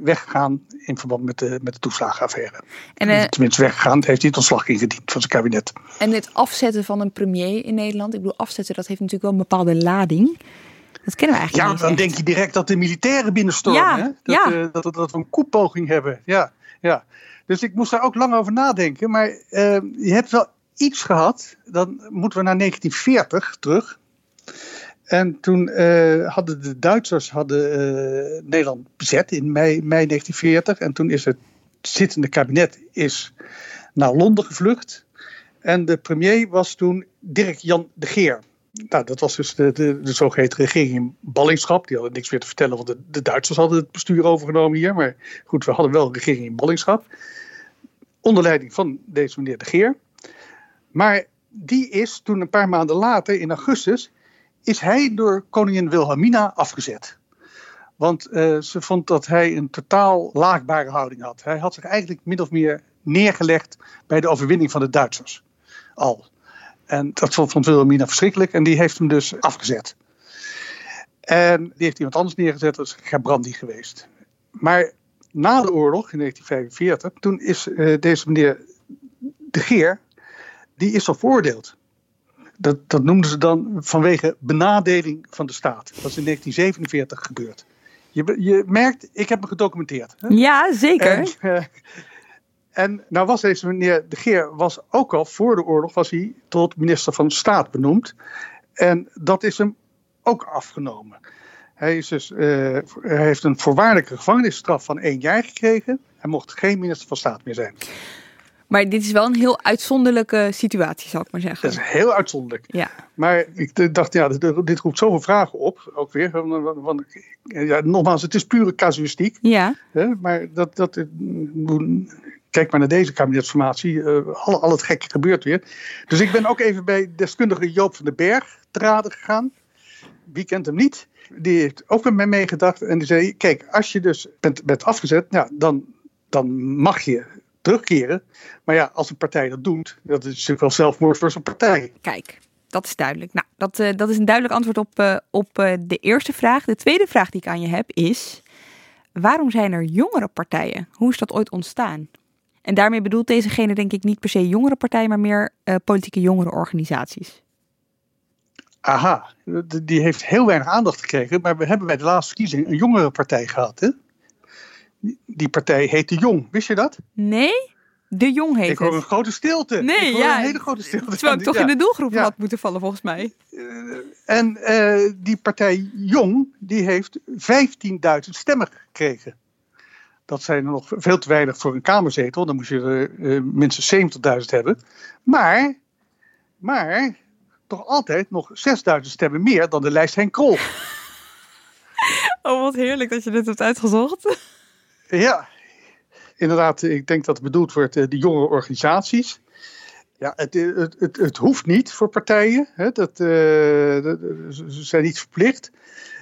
weggegaan in verband met de, met de toeslagenaffaire. En, Tenminste, weggegaan, heeft hij het ontslag ingediend van zijn kabinet. En het afzetten van een premier in Nederland, ik bedoel, afzetten, dat heeft natuurlijk wel een bepaalde lading. Dat kennen we eigenlijk ja, niet dan echt. denk je direct dat de militairen binnenstormen. Ja, hè? Dat, ja. uh, dat, dat, dat we een koepoging hebben. Ja, ja. Dus ik moest daar ook lang over nadenken. Maar uh, je hebt wel iets gehad. Dan moeten we naar 1940 terug. En toen uh, hadden de Duitsers hadden, Nederland bezet in mei, mei 1940. En toen is het zittende kabinet is naar Londen gevlucht. En de premier was toen Dirk Jan de Geer. Nou, dat was dus de, de, zogeheten regering in ballingschap. Die hadden niks meer te vertellen, want de, de, Duitsers hadden het bestuur overgenomen hier. Maar goed, we hadden wel een regering in ballingschap. Onder leiding van deze meneer De Geer. Maar die is toen een paar maanden later, in augustus, is hij door koningin Wilhelmina afgezet. Want uh, ze vond dat hij een totaal laagbare houding had. Hij had zich eigenlijk min of meer neergelegd bij de overwinning van de Duitsers. Al. En dat vond Wilhelmina verschrikkelijk en die heeft hem dus afgezet. En die heeft iemand anders neergezet, dat is Gabrandi geweest. Maar na de oorlog, in 1945, toen is uh, deze meneer De Geer, die is al veroordeeld. Dat, dat noemden ze dan vanwege benadeling van de staat. Dat is in 1947 gebeurd. Je, je merkt, ik heb me gedocumenteerd. Hè? Ja, zeker. En, uh, en nou was deze meneer De Geer was ook al voor de oorlog was hij tot minister van Staat benoemd. En dat is hem ook afgenomen. Hij, is dus, uh, hij heeft een voorwaardelijke gevangenisstraf van één jaar gekregen. Hij mocht geen minister van Staat meer zijn. Maar dit is wel een heel uitzonderlijke situatie, zal ik maar zeggen. Dat is heel uitzonderlijk. Ja. Maar ik dacht, ja, dit, roept zoveel vragen op. Ook weer. Want, ja, nogmaals, het is pure casuïstiek. Ja. Hè, maar dat, dat, kijk maar naar deze kabinetsformatie. Uh, al, al het gekke gebeurt weer. Dus ik ben ook even bij deskundige Joop van den Berg te raden gegaan. Wie kent hem niet? Die heeft ook met mij meegedacht. En die zei, kijk, als je dus bent, afgezet, ja, dan, dan mag je terugkeren. Maar ja, als een partij dat doet, dat is natuurlijk wel zelfmoord voor zo'n partij. Kijk, dat is duidelijk. Nou, dat, uh, dat is een duidelijk antwoord op, uh, op de eerste vraag. De tweede vraag die ik aan je heb is... waarom zijn er jongere partijen? Hoe is dat ooit ontstaan? En daarmee bedoelt dezegene denk ik niet per se jongere partijen... maar meer politieke jongerenorganisaties. Aha, die heeft heel weinig aandacht gekregen. Maar we hebben bij de laatste verkiezing een jongere partij gehad. Hè? Die partij heet De Jong. Wist je dat? Nee, De Jong heet Ik hoor het. een grote stilte. Nee, ik hoor ja. een hele grote stilte. Terwijl ik toch ja. in de doelgroep Ja. had moeten vallen volgens mij. Uh, en uh, die partij Jong, die heeft 15.000 stemmen gekregen. Dat zijn er nog veel te weinig voor een kamerzetel. Dan moest je er uh, minstens 70.000 hebben. Maar, maar, toch altijd nog 6.000 stemmen meer dan de lijst Henk Krol. <laughs> Oh, wat heerlijk dat je dit hebt uitgezocht. <laughs> Ja, inderdaad, ik denk dat het bedoeld wordt uh, de jongere organisaties. Ja, het, het, het, het, hoeft niet voor partijen. Hè, dat, uh, dat, ze zijn niet verplicht.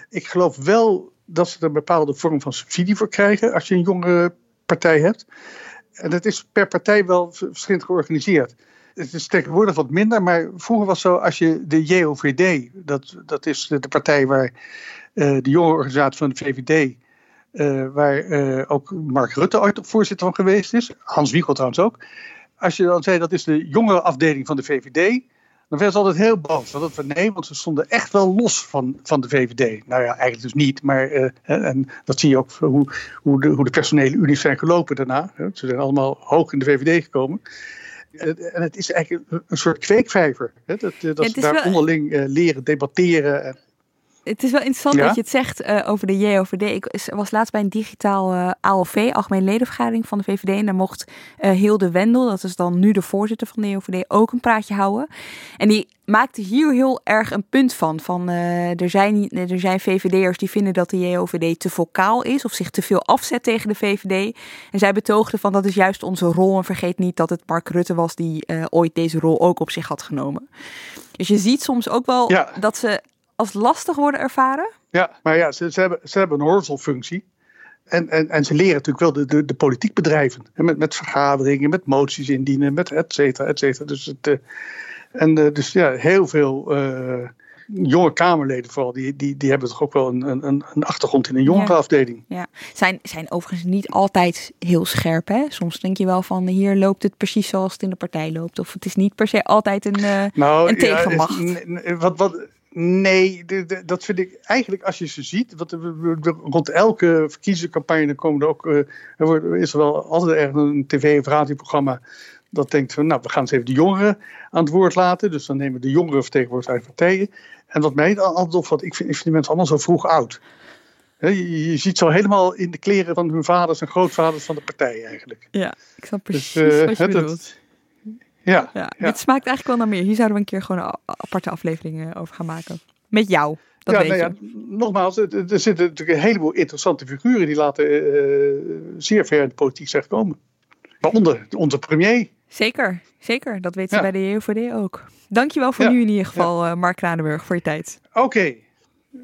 Ik geloof wel dat ze er een bepaalde vorm van subsidie voor krijgen als je een jongere partij hebt. En dat is per partij wel verschillend georganiseerd. Het is tegenwoordig wat minder, maar vroeger was het zo als je de JOVD, dat, dat is de, partij waar uh, de jonge organisatie van de VVD, uh, waar uh, ook Mark Rutte ooit voorzitter van geweest is, Hans Wiegel trouwens ook. Als je dan zei dat is de jongere afdeling van de VVD, dan werden ze altijd heel boos. Want we, nee, want ze stonden echt wel los van, van de VVD. Nou ja, eigenlijk dus niet. Maar uh, en dat zie je ook hoe, hoe, de, hoe de personele unies zijn gelopen daarna. Ze zijn allemaal hoog in de VVD gekomen. En het is eigenlijk een soort kweekvijver. Hè? Dat, dat ze daar onderling leren debatteren het is wel interessant dat je het zegt uh, over de JOVD. Ik was laatst bij een digitaal uh, ALV, Algemeen Ledenvergadering van de VVD. En daar mocht uh, Hilde Wendel, dat is dan nu de voorzitter van de JOVD, ook een praatje houden. En die maakte hier heel erg een punt van. van er, zijn, er zijn VVD'ers die vinden dat de JOVD te vocaal is of zich te veel afzet tegen de VVD. En zij betoogde van dat is juist onze rol. En vergeet niet dat het Mark Rutte was die ooit deze rol ook op zich had genomen. Dus je ziet soms ook wel dat ze als lastig worden ervaren? Ja, maar ja, ze, ze hebben, ze hebben een horizonfunctie. En, en, en ze leren natuurlijk wel de, de, de politiek bedrijven. Met, met vergaderingen, met moties indienen, met et cetera, et cetera. Dus, het, uh, en, uh, dus ja, heel veel uh, jonge Kamerleden vooral, die, die, die hebben toch ook wel een, een, een achtergrond in een jongerenafdeling. Ja, ja. Zijn, zijn overigens niet altijd heel scherp. Hè? Soms denk je wel van hier loopt het precies zoals het in de partij loopt. Of het is niet per se altijd een, nou, een tegenmacht. Ja, wat, wat, Nee, dat vind ik eigenlijk als je ze ziet. Want rond elke verkiezingscampagne komen er ook. Uh, er is er wel altijd ergens een tv- of radioprogramma. dat denkt van. Nou, we gaan eens even de jongeren aan het woord laten. Dus dan nemen we de jongeren vertegenwoordigers uit partijen. En wat mij altijd opvalt. Ik vind, ik vind die mensen allemaal zo vroeg oud. je, je, ziet zo helemaal in de kleren van hun vaders en grootvaders van de partij eigenlijk. Ja, ik snap dus, precies dus, uh, wat je bedoelt. Ja, ja, Dit smaakt eigenlijk wel naar meer. Hier zouden we een keer gewoon een aparte aflevering over gaan maken. Met jou. Dat ja, weet nou ja, nogmaals, er zitten natuurlijk een heleboel interessante figuren die later uh, zeer ver in de politiek zijn gekomen. Waaronder onze premier. Zeker, zeker. Dat weten ze bij de JOVD ook. Dankjewel voor nu in ieder geval, uh, Mark Kranenburg, voor je tijd. Oké,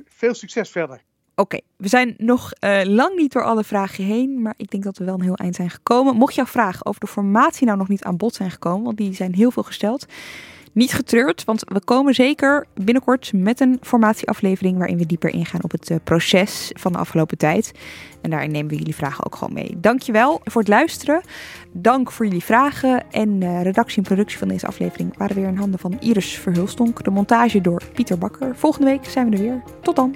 veel succes verder. Oké, we zijn nog uh, lang niet door alle vragen heen, maar ik denk dat we wel een heel eind zijn gekomen. Mocht jouw vragen over de formatie nou nog niet aan bod zijn gekomen, want die zijn heel veel gesteld, niet getreurd, want we komen zeker binnenkort met een formatieaflevering waarin we dieper ingaan op het uh, proces van de afgelopen tijd. En daarin nemen we jullie vragen ook gewoon mee. Dankjewel voor het luisteren. Dank voor jullie vragen. En uh, redactie en productie van deze aflevering waren weer in handen van Iris Verhulstonk. De montage door Pieter Bakker. Volgende week zijn we er weer. Tot dan.